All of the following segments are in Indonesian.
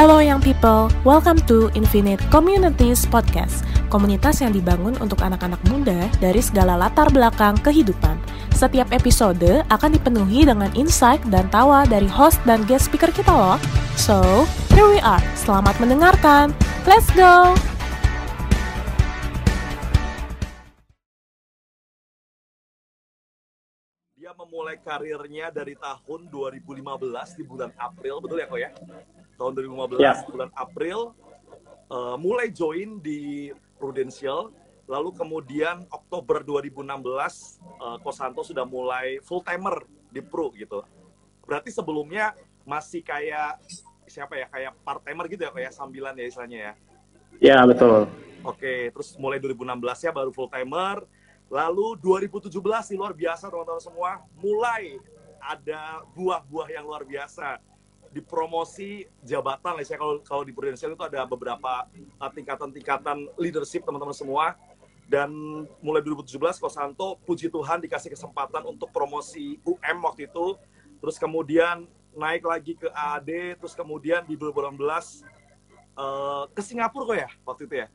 Hello young people, welcome to Infinite Communities Podcast, komunitas yang dibangun untuk anak-anak muda dari segala latar belakang kehidupan. Setiap episode akan dipenuhi dengan insight dan tawa dari host dan guest speaker kita loh. So, here we are. Selamat mendengarkan. Let's go! Dia memulai karirnya dari tahun 2015 di bulan April, betul ya kok ya? Tahun 2015 Ya. bulan April eh, mulai join di Prudential, lalu kemudian Oktober 2016 eh, Kosanto sudah mulai full timer di Pro gitu. Berarti sebelumnya masih kayak siapa ya kayak part timer gitu ya kayak sambilan ya istilahnya ya. Ya betul. Oke, terus mulai 2016 ya baru full timer. Lalu 2017 nih luar biasa teman-teman semua, mulai ada buah-buah yang luar biasa. Di promosi jabatan lah saya kalau kalau di Prudential itu ada beberapa uh, tingkatan-tingkatan leadership teman-teman semua. Dan mulai 2017 Kosanto puji Tuhan dikasih kesempatan untuk promosi UM waktu itu. Terus kemudian naik lagi ke AAD terus kemudian di 2018 eh, ke Singapura kok ya waktu itu ya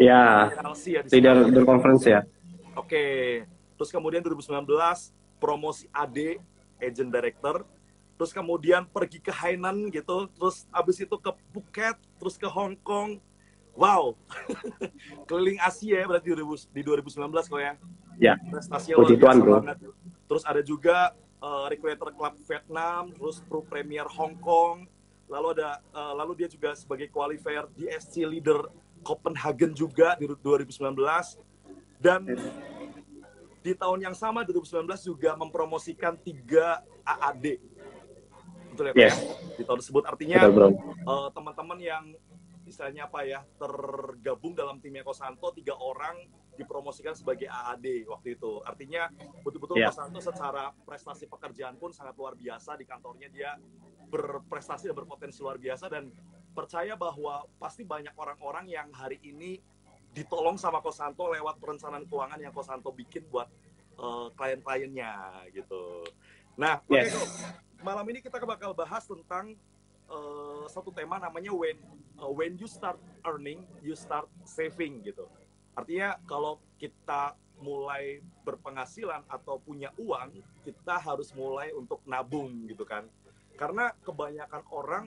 Ya, LC ya leader conference ya. Oke. Terus kemudian 2019 promosi AD agent director. Terus kemudian pergi ke Hainan gitu. Terus abis itu ke Phuket, terus ke Hong Kong. Wow. Keliling Asia ya berarti di 2000 di 2019 kok ya. Ya. Prestasinya Puji luar biasa bro. banget. Terus ada juga eh, Recreator Club Vietnam, terus Pro Premier Hong Kong. Lalu ada eh, lalu dia juga sebagai qualifier di SC Leader Copenhagen juga di 2019 dan di tahun yang sama 2019 juga mempromosikan tiga AAD betul ya Pak? Yes. ya? di tahun tersebut. Artinya eh, teman-teman yang istilahnya apa ya tergabung dalam timnya Kosanto tiga orang dipromosikan sebagai AAD waktu itu. Artinya betul-betul Ya. Kosanto secara prestasi pekerjaan pun sangat luar biasa. Di kantornya dia berprestasi dan berpotensi luar biasa. Dan percaya bahwa pasti banyak orang-orang yang hari ini ditolong sama Kosanto lewat perencanaan keuangan yang Kosanto bikin buat eh, klien-kliennya gitu. Nah, Yes. Ko. malam ini kita bakal bahas tentang eh, satu tema namanya when eh, when you start earning, you start saving gitu. Artinya kalau kita mulai berpenghasilan atau punya uang, kita harus mulai untuk nabung gitu kan. Karena kebanyakan orang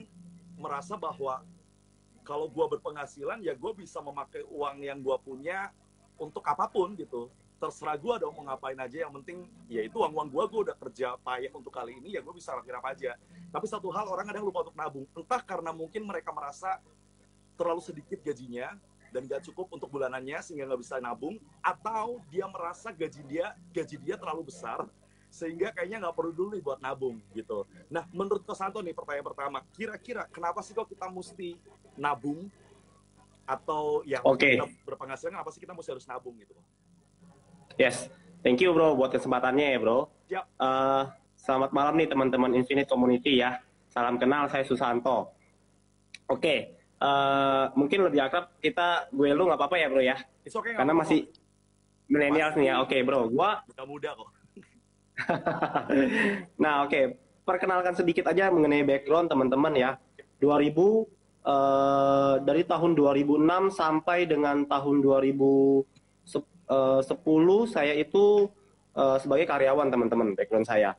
merasa bahwa kalau gua berpenghasilan ya gue bisa memakai uang yang gua punya untuk apa pun gitu. Terserah gua dong mau ngapain aja. Yang penting ya itu uang uang gua gue udah kerja payah untuk kali ini ya gue bisa lakuin apa aja. Tapi satu hal orang kadang lupa untuk nabung. Entah karena mungkin mereka merasa terlalu sedikit gajinya dan gak cukup untuk bulanannya sehingga nggak bisa nabung atau dia merasa gaji dia gaji dia terlalu besar sehingga kayaknya nggak perlu dulu nih buat nabung gitu. Nah, menurut Kosanto nih pertanyaan pertama, kira-kira kenapa sih kok kita mesti nabung atau yang kita berpenghasilan kenapa sih kita mesti harus nabung gitu? Yes. Thank you bro buat kesempatannya ya bro. Siap. Eh, selamat malam nih teman-teman Infinite Community ya. Salam kenal saya Susanto. Oke. eh, mungkin lebih akrab kita gue lu nggak apa-apa ya bro ya. It's okay, Karena masih milenial nih ya. Oke bro. Gua muda kok. nah, oke. Perkenalkan sedikit aja mengenai background teman-teman ya. 2000 eh, dari tahun 2006 sampai dengan tahun 2010 saya itu eh, sebagai karyawan teman-teman background saya.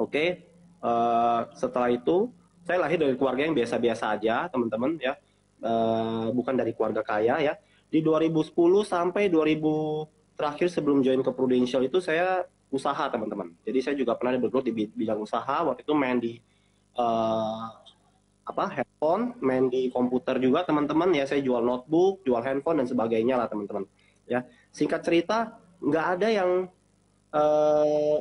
Oke. eh, setelah itu saya lahir dari keluarga yang biasa-biasa aja, teman-teman ya. Eh, bukan dari keluarga kaya ya. Di 2010 sampai 2000 terakhir sebelum join ke Prudential itu saya usaha teman-teman. Jadi saya juga pernah bergelut di bid- bidang usaha. Waktu itu main di eh, apa handphone, main di komputer juga teman-teman. Ya saya jual notebook, jual handphone dan sebagainya lah teman-teman. Ya singkat cerita nggak ada yang eh,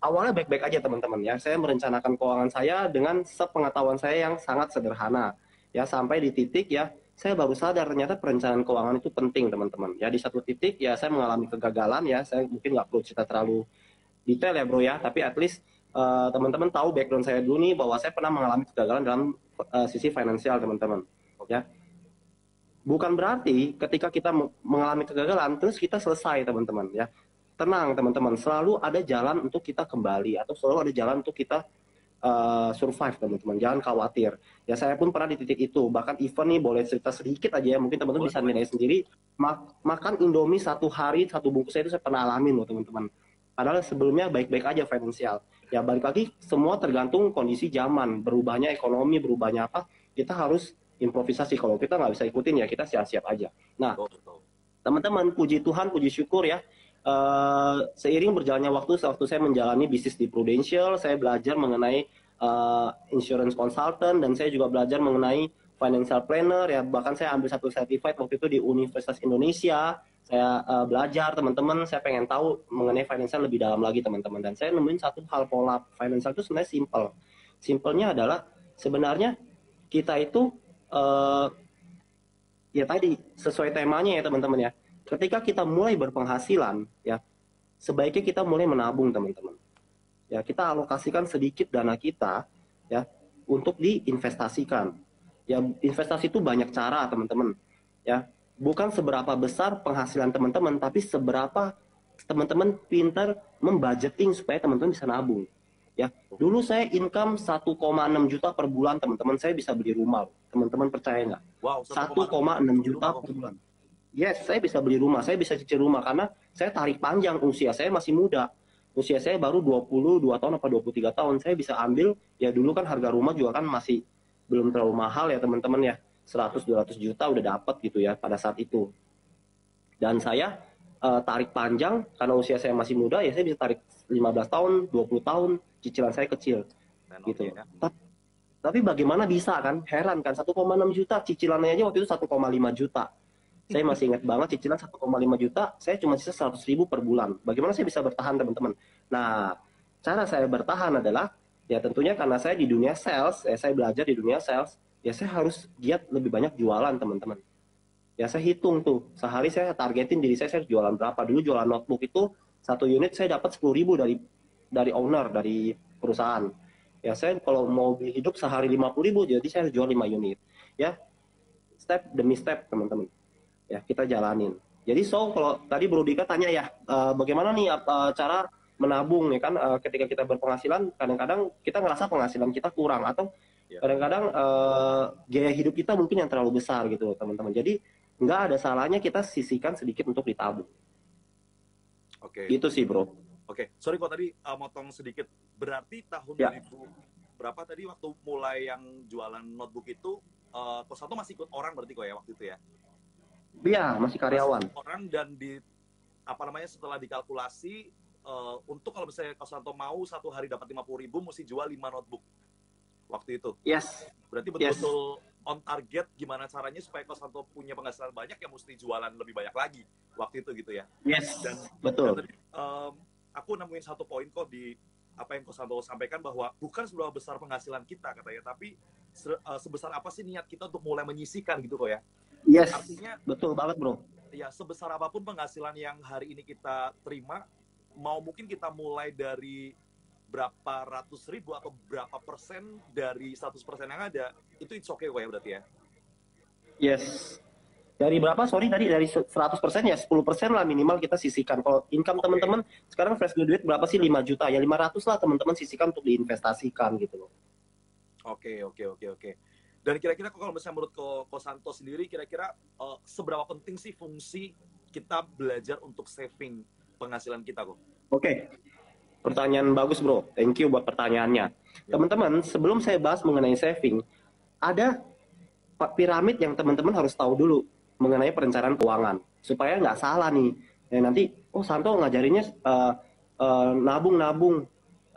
awalnya baik-baik aja teman-teman ya. Saya merencanakan keuangan saya dengan sepengetahuan saya yang sangat sederhana. Ya sampai di titik ya saya baru sadar ternyata perencanaan keuangan itu penting teman-teman. Ya di satu titik ya saya mengalami kegagalan ya. Saya mungkin nggak perlu cerita terlalu detail ya bro ya. Tapi at least eh, teman-teman tahu background saya dulu nih bahwa saya pernah mengalami kegagalan dalam eh, sisi finansial teman-teman. Ya bukan berarti ketika kita me- mengalami kegagalan terus kita selesai teman-teman ya tenang teman-teman selalu ada jalan untuk kita kembali atau selalu ada jalan untuk kita uh, survive teman-teman. Jangan khawatir. Ya saya pun pernah di titik itu. Bahkan event nih boleh cerita sedikit aja ya. Mungkin teman-teman bisa nilai sendiri. Mak makan indomie satu hari satu bungkus itu saya pernah alamin loh teman-teman. Padahal sebelumnya baik-baik aja finansial. Ya balik lagi semua tergantung kondisi zaman. Berubahnya ekonomi berubahnya apa kita harus improvisasi. Kalau kita nggak bisa ikutin ya kita siap-siap aja. Nah teman-teman puji Tuhan puji syukur ya uh, seiring berjalannya waktu waktu saya menjalani bisnis di Prudential saya belajar mengenai uh, insurance consultant dan saya juga belajar mengenai financial planner ya. Bahkan saya ambil satu certified waktu itu di Universitas Indonesia. Saya uh, belajar teman-teman. Saya pengen tahu mengenai financial lebih dalam lagi teman-teman. Dan saya nemuin satu hal pola financial itu sebenarnya simple. Simpelnya adalah sebenarnya kita itu uh, ya tadi sesuai temanya ya teman-teman ya ketika kita mulai berpenghasilan ya sebaiknya kita mulai menabung teman-teman. Ya kita alokasikan sedikit dana kita ya untuk diinvestasikan. Ya investasi itu banyak cara teman-teman. Ya bukan seberapa besar penghasilan teman-teman tapi seberapa teman-teman pintar membudgeting supaya teman-teman bisa nabung. Ya dulu saya income 1,6 juta per bulan teman-teman. Saya bisa beli rumah. Teman-teman percaya nggak? Wow, 1,6 juta per bulan yes saya bisa beli rumah saya bisa cicil rumah karena saya tarik panjang usia saya masih muda. Usia saya baru 22 tahun apa 23 tahun. Saya bisa ambil ya dulu kan harga rumah juga kan masih belum terlalu mahal ya teman-teman ya. 100-200 juta udah dapat gitu ya pada saat itu. Dan saya uh, tarik panjang karena usia saya masih muda ya saya bisa tarik 15 tahun 20 tahun cicilan saya kecil. Dan gitu. ya. tapi, tapi bagaimana bisa kan? Heran kan 1,6 juta cicilannya aja waktu itu 1,5 juta saya masih ingat banget cicilan 1,5 juta saya cuma sisa 100 ribu per bulan bagaimana saya bisa bertahan teman-teman nah cara saya bertahan adalah ya tentunya karena saya di dunia sales, ya saya belajar di dunia sales, ya saya harus giat lebih banyak jualan teman-teman. Ya saya hitung tuh, sehari saya targetin diri saya, saya jualan berapa. Dulu jualan notebook itu satu unit saya dapat 10 ribu dari dari owner, dari perusahaan. Ya saya kalau mau hidup sehari 50 ribu, jadi saya jual 5 unit. Ya, step demi step teman-teman. Ya kita jalanin. Jadi so kalau tadi Bro Dika tanya ya, uh, bagaimana nih uh, cara menabung ya kan uh, ketika kita berpenghasilan kadang-kadang kita ngerasa penghasilan kita kurang atau ya. kadang-kadang uh, gaya hidup kita mungkin yang terlalu besar gitu teman-teman jadi nggak ada salahnya kita sisihkan sedikit untuk ditabung oke okay. itu sih bro oke okay. sorry kok tadi uh, motong sedikit berarti tahun ya. 2000 berapa tadi waktu mulai yang jualan notebook itu uh, satu masih ikut orang berarti kok ya waktu itu ya Iya, masih karyawan. Masih orang dan di apa namanya setelah dikalkulasi uh, untuk kalau misalnya Kosanto mau satu hari dapat lima puluh ribu, mesti jual lima notebook waktu itu. Yes. Berarti betul-betul yes. on target gimana caranya supaya Kosanto punya penghasilan banyak ya mesti jualan lebih banyak lagi waktu itu gitu ya. Yes. Dan betul. Dan, um, aku nemuin satu poin kok di apa yang Kosanto sampaikan bahwa bukan seberapa besar penghasilan kita katanya, tapi se uh, sebesar apa sih niat kita untuk mulai menyisikan gitu kok ya. Yes. Artinya betul banget bro. Ya sebesar apa pun penghasilan yang hari ini kita terima, mau mungkin kita mulai dari berapa ratus ribu atau berapa persen dari 100 persen yang ada itu it's okay ya berarti ya? Yes. Dari berapa? Sorry tadi dari 100 persen ya 10 persen lah minimal kita sisihkan. Kalau income okay. teman-teman sekarang fresh graduate berapa sih? 5 juta. Ya 500 lah teman-teman sisihkan untuk diinvestasikan gitu loh. Oke okay, oke okay, oke okay, oke dan kira-kira kalau misalnya menurut Ko, Ko Santo sendiri kira-kira uh, seberapa penting sih fungsi kita belajar untuk saving penghasilan kita kok. Oke, okay. pertanyaan bagus bro. Thank you buat pertanyaannya. Ya. Teman-teman, sebelum saya bahas mengenai saving, ada piramid yang teman-teman harus tahu dulu mengenai perencanaan keuangan supaya nggak salah nih. Ya, nanti, oh Santo ngajarinnya uh, uh, nabung-nabung,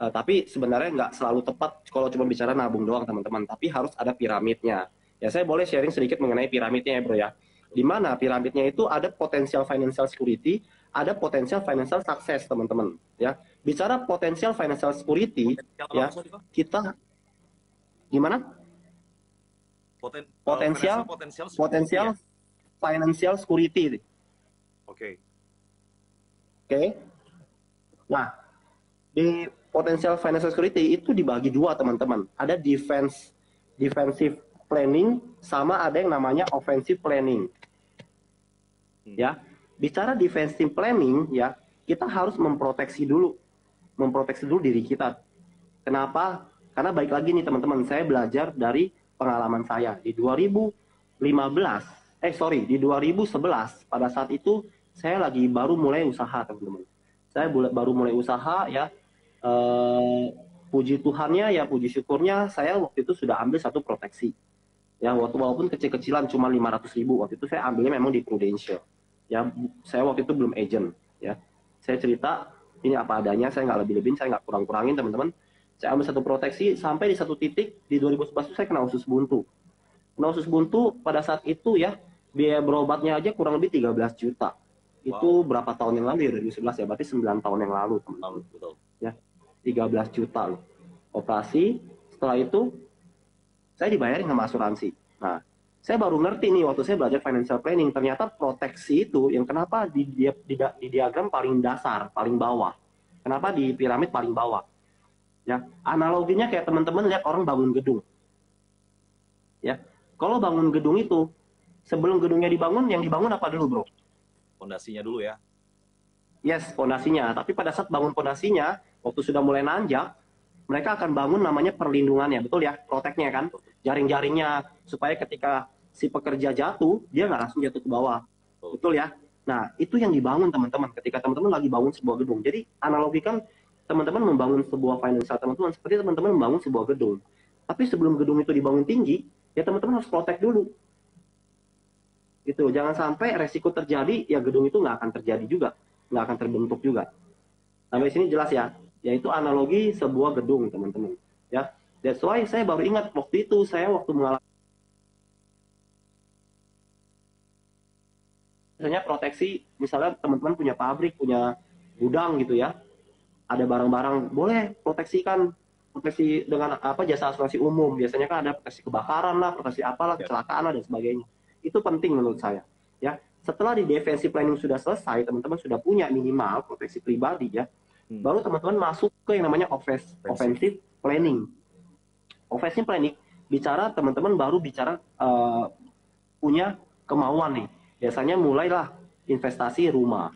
uh, tapi sebenarnya nggak selalu tepat kalau cuma bicara nabung doang teman-teman. Tapi harus ada piramidnya. Ya saya boleh sharing sedikit mengenai piramidnya ya bro ya. Di mana piramidnya itu ada potensial financial security, ada potensial financial success teman-teman ya bicara potensial financial security ya kita gimana Poten, potensial potensial potensial ya? financial security oke okay. oke okay. nah di potensial financial security itu dibagi dua teman-teman ada defense defensive planning sama ada yang namanya offensive planning hmm. ya bicara defensive planning ya kita harus memproteksi dulu memproteksi dulu diri kita kenapa Karena baik lagi nih teman-teman, saya belajar dari pengalaman saya di 2015, eh sorry di 2011 pada saat itu saya lagi baru mulai usaha teman-teman. Saya baru mulai usaha ya. Eh, puji Tuhannya ya puji syukurnya saya waktu itu sudah ambil satu proteksi. Ya waktu walaupun kecil-kecilan cuma 500 ribu waktu itu saya ambilnya memang di Prudential. Ya saya waktu itu belum agent ya. Saya cerita ini apa adanya, saya nggak lebih-lebihin, saya nggak kurang-kurangin teman-teman. Saya ambil satu proteksi sampai di satu titik di 2011 saya kena usus buntu. Kena usus buntu pada saat itu ya biaya berobatnya aja kurang lebih 13 juta. Itu berapa tahun yang lalu ya 2011 ya, berarti 9 tahun yang lalu teman-teman. Betul. Ya, 13 juta loh. Operasi, setelah itu saya dibayarin sama asuransi. Nah, saya baru ngerti nih waktu saya belajar financial planning, ternyata proteksi itu yang kenapa di, di, di, di diagram paling dasar, paling bawah. Kenapa di piramid paling bawah? Ya, analoginya kayak teman-teman lihat orang bangun gedung. Ya, kalau bangun gedung itu sebelum gedungnya dibangun, yang dibangun apa dulu, bro? Fondasinya dulu ya. Yes, fondasinya. Tapi pada saat bangun fondasinya, waktu sudah mulai nanjak, mereka akan bangun namanya perlindungannya, betul ya? Proteknya kan, jaring-jaringnya supaya ketika si pekerja jatuh, dia nggak langsung jatuh ke bawah, betul ya? Nah, itu yang dibangun teman-teman ketika teman-teman lagi bangun sebuah gedung. Jadi analogikan teman-teman membangun sebuah financial teman-teman seperti teman-teman membangun sebuah gedung. Tapi sebelum gedung itu dibangun tinggi, ya teman-teman harus protek dulu. Gitu, jangan sampai resiko terjadi, ya gedung itu nggak akan terjadi juga, nggak akan terbentuk juga. Sampai sini jelas ya? Yaitu analogi sebuah gedung, teman-teman. Ya, that's why saya baru ingat waktu itu saya waktu mengalami misalnya proteksi, misalnya teman-teman punya pabrik, punya gudang gitu ya, ada barang-barang, boleh proteksikan proteksi dengan apa jasa asuransi umum. Biasanya kan ada proteksi kebakaran lah, proteksi apalah, ya. kecelakaan lah dan sebagainya. Itu penting menurut saya. Ya, setelah di defensive planning sudah selesai, teman-teman sudah punya minimal proteksi pribadi ya. Hmm. Baru teman-teman masuk ke yang namanya offensive, offensive planning. Offensive planning bicara teman-teman baru bicara uh, punya kemauan nih biasanya mulailah investasi rumah.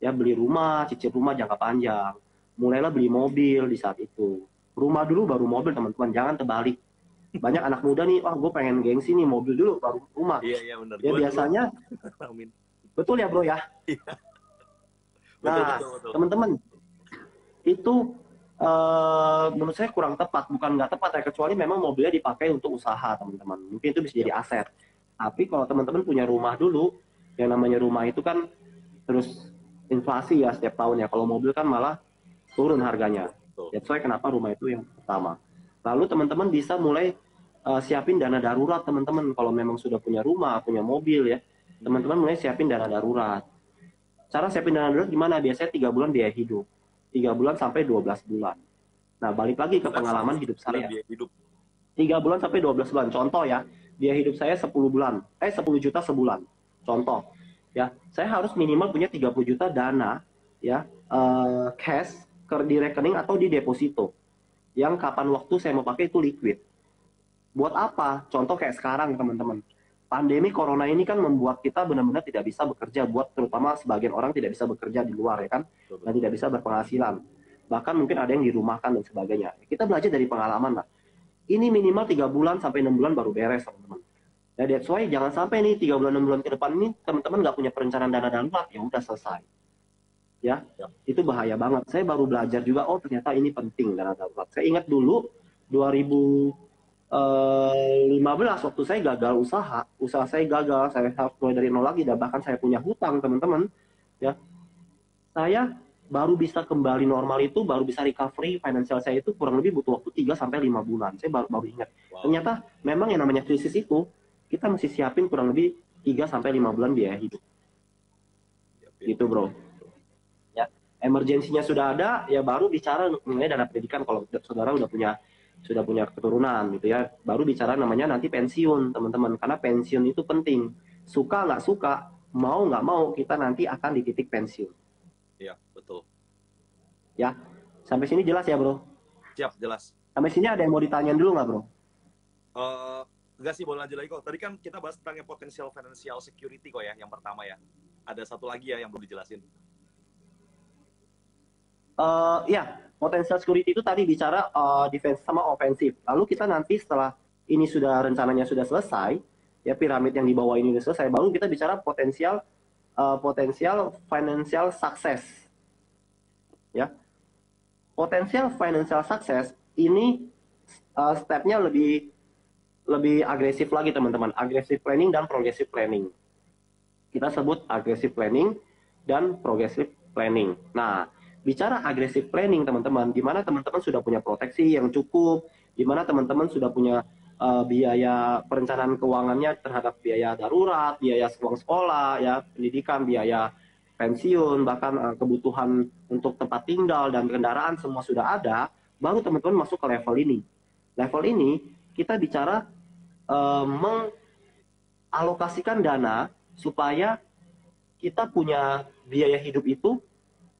Ya, beli rumah, cicil rumah jangka panjang. Mulailah beli mobil di saat itu. Rumah dulu baru mobil, teman-teman. Jangan terbalik. Banyak anak muda nih, wah gue pengen gengsi nih, mobil dulu baru rumah. Iya, iya benar. Ya, biasanya, betul ya bro ya? Iya. Nah, teman-teman, itu uh, menurut saya kurang tepat. Bukan nggak tepat ya, kecuali memang mobilnya dipakai untuk usaha, teman-teman. Mungkin itu bisa jadi aset tapi kalau teman-teman punya rumah dulu, yang namanya rumah itu kan terus inflasi ya setiap tahun ya. Kalau mobil kan malah turun harganya. Ya, saya kenapa rumah itu yang pertama. Lalu teman-teman bisa mulai uh, siapin dana darurat teman-teman. Kalau memang sudah punya rumah, punya mobil ya, teman-teman mulai siapin dana darurat. Cara siapin dana darurat gimana? Biasanya tiga bulan biaya hidup, tiga bulan sampai 12 bulan. Nah balik lagi ke pengalaman hidup saya. Tiga bulan sampai 12 bulan. Contoh ya, biaya hidup saya 10 bulan, eh 10 juta sebulan. Contoh, ya, saya harus minimal punya 30 juta dana ya uh, cash ke di rekening atau di deposito. Yang kapan waktu saya mau pakai itu liquid. Buat apa? Contoh kayak sekarang teman-teman. Pandemi corona ini kan membuat kita benar-benar tidak bisa bekerja buat terutama sebagian orang tidak bisa bekerja di luar ya kan dan tidak bisa berpenghasilan. Bahkan mungkin ada yang dirumahkan dan sebagainya. Kita belajar dari pengalaman lah ini minimal tiga bulan sampai enam bulan baru beres teman-teman. Ya that's why jangan sampai nih tiga bulan enam bulan ke depan ini teman-teman nggak punya perencanaan dana darurat ya udah selesai. Ya, ya, itu bahaya banget. Saya baru belajar juga oh ternyata ini penting dana darurat. Saya ingat dulu 2015 eh, waktu saya gagal usaha, usaha saya gagal, saya harus mulai dari nol lagi dan bahkan saya punya hutang teman-teman. Ya, saya baru bisa kembali normal itu baru bisa recovery financial saya itu kurang lebih butuh waktu 3 sampai 5 bulan. Saya baru baru ingat. Wow. Ternyata memang yang namanya krisis itu kita mesti siapin kurang lebih 3 sampai 5 bulan biaya hidup. Yep, yep. Gitu, Bro. Ya, emergensinya sudah ada ya baru bicara mengenai dana pendidikan kalau saudara udah punya sudah punya keturunan gitu ya. Baru bicara namanya nanti pensiun, teman-teman. Karena pensiun itu penting. Suka nggak suka, mau nggak mau kita nanti akan di titik pensiun Ya, sampai sini jelas ya bro? Siap, jelas. Sampai sini ada yang mau ditanyain dulu nggak bro? Uh, enggak sih, boleh lanjut lagi kok. Tadi kan kita bahas tentang yang potensial financial security kok ya, yang pertama ya. Ada satu lagi ya yang belum dijelasin. Uh, ya potensial security itu tadi bicara uh, defense sama ofensif. Lalu kita nanti setelah ini sudah rencananya sudah selesai, ya piramid yang di bawah ini sudah selesai, baru kita bicara potensial uh, potensial financial success. Ya, potensial financial success ini uh, stepnya lebih lebih agresif lagi teman-teman, agresif planning dan progressive planning. Kita sebut agresif planning dan progressive planning. Nah, bicara agresif planning teman-teman, di mana teman-teman sudah punya proteksi yang cukup, di mana teman-teman sudah punya uh, biaya perencanaan keuangannya terhadap biaya darurat, biaya uang sekolah, ya pendidikan, biaya pensiun, bahkan uh, kebutuhan untuk tempat tinggal dan kendaraan semua sudah ada, baru teman-teman masuk ke level ini. Level ini kita bicara uh, mengalokasikan dana supaya kita punya biaya hidup itu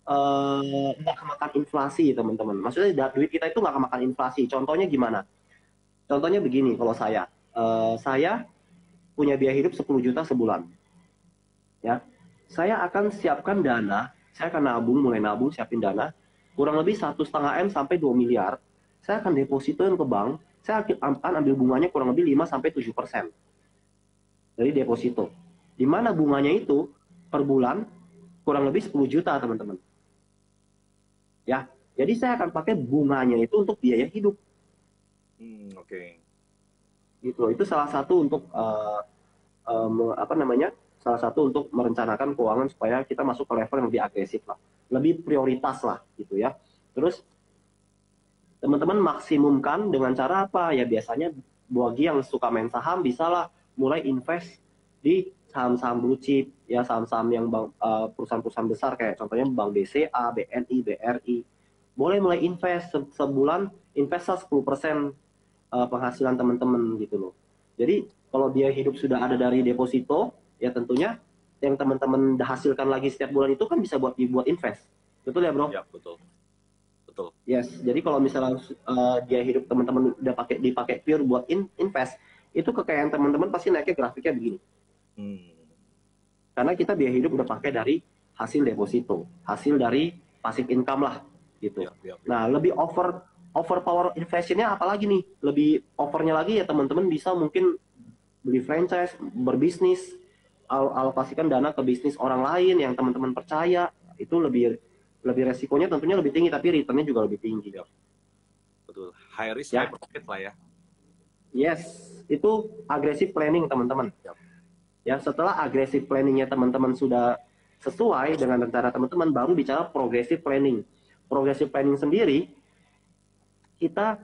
nggak uh, kemakan inflasi teman-teman. Maksudnya duit kita itu nggak kemakan inflasi. Contohnya gimana? Contohnya begini, kalau saya, uh, saya punya biaya hidup 10 juta sebulan. Ya, saya akan siapkan dana, saya akan nabung, mulai nabung, siapin dana, kurang lebih satu setengah m sampai 2 miliar. Saya akan depositoin ke bank, saya akan ambil bunganya kurang lebih 5 sampai 7 persen dari deposito. Di mana bunganya itu per bulan kurang lebih 10 juta, teman-teman. Ya, jadi saya akan pakai bunganya itu untuk biaya hidup. Hmm, oke. Okay. Gitu. Itu salah satu untuk uh, uh, apa namanya? Salah satu untuk merencanakan keuangan supaya kita masuk ke level yang lebih agresif lah, lebih prioritas lah, gitu ya. Terus teman-teman maksimumkan dengan cara apa? Ya biasanya bagi yang suka main saham bisa lah mulai invest di saham-saham blue chip, ya saham-saham yang uh, perusahaan-perusahaan besar kayak contohnya Bank BCA, BNI, BRI. Boleh mulai invest sebulan invest 10% uh, penghasilan teman-teman gitu loh. Jadi kalau dia hidup sudah ada dari deposito, ya tentunya yang teman-teman hasilkan lagi setiap bulan itu kan bisa buat dibuat invest. Betul ya, Bro? Ya, betul. Betul. Yes. Jadi kalau misalnya uh, dia hidup teman-teman udah pakai dipakai pure buat in, invest, itu kekayaan teman-teman pasti naiknya grafiknya begini. Hmm. Karena kita biaya hidup udah pakai dari hasil deposito, hasil dari passive income lah gitu. Ya, ya, ya. Nah, lebih over overpower inflationnya apalagi nih lebih overnya lagi ya teman-teman bisa mungkin beli franchise berbisnis al alokasikan dana ke bisnis orang lain yang teman-teman percaya itu lebih lebih resikonya tentunya lebih tinggi tapi returnnya juga lebih tinggi ya. betul high risk ya. high profit lah ya yes itu agresif planning teman-teman ya. Ya setelah agresif planningnya teman-teman sudah sesuai dengan rencana teman-teman baru bicara progressive planning progressive planning sendiri kita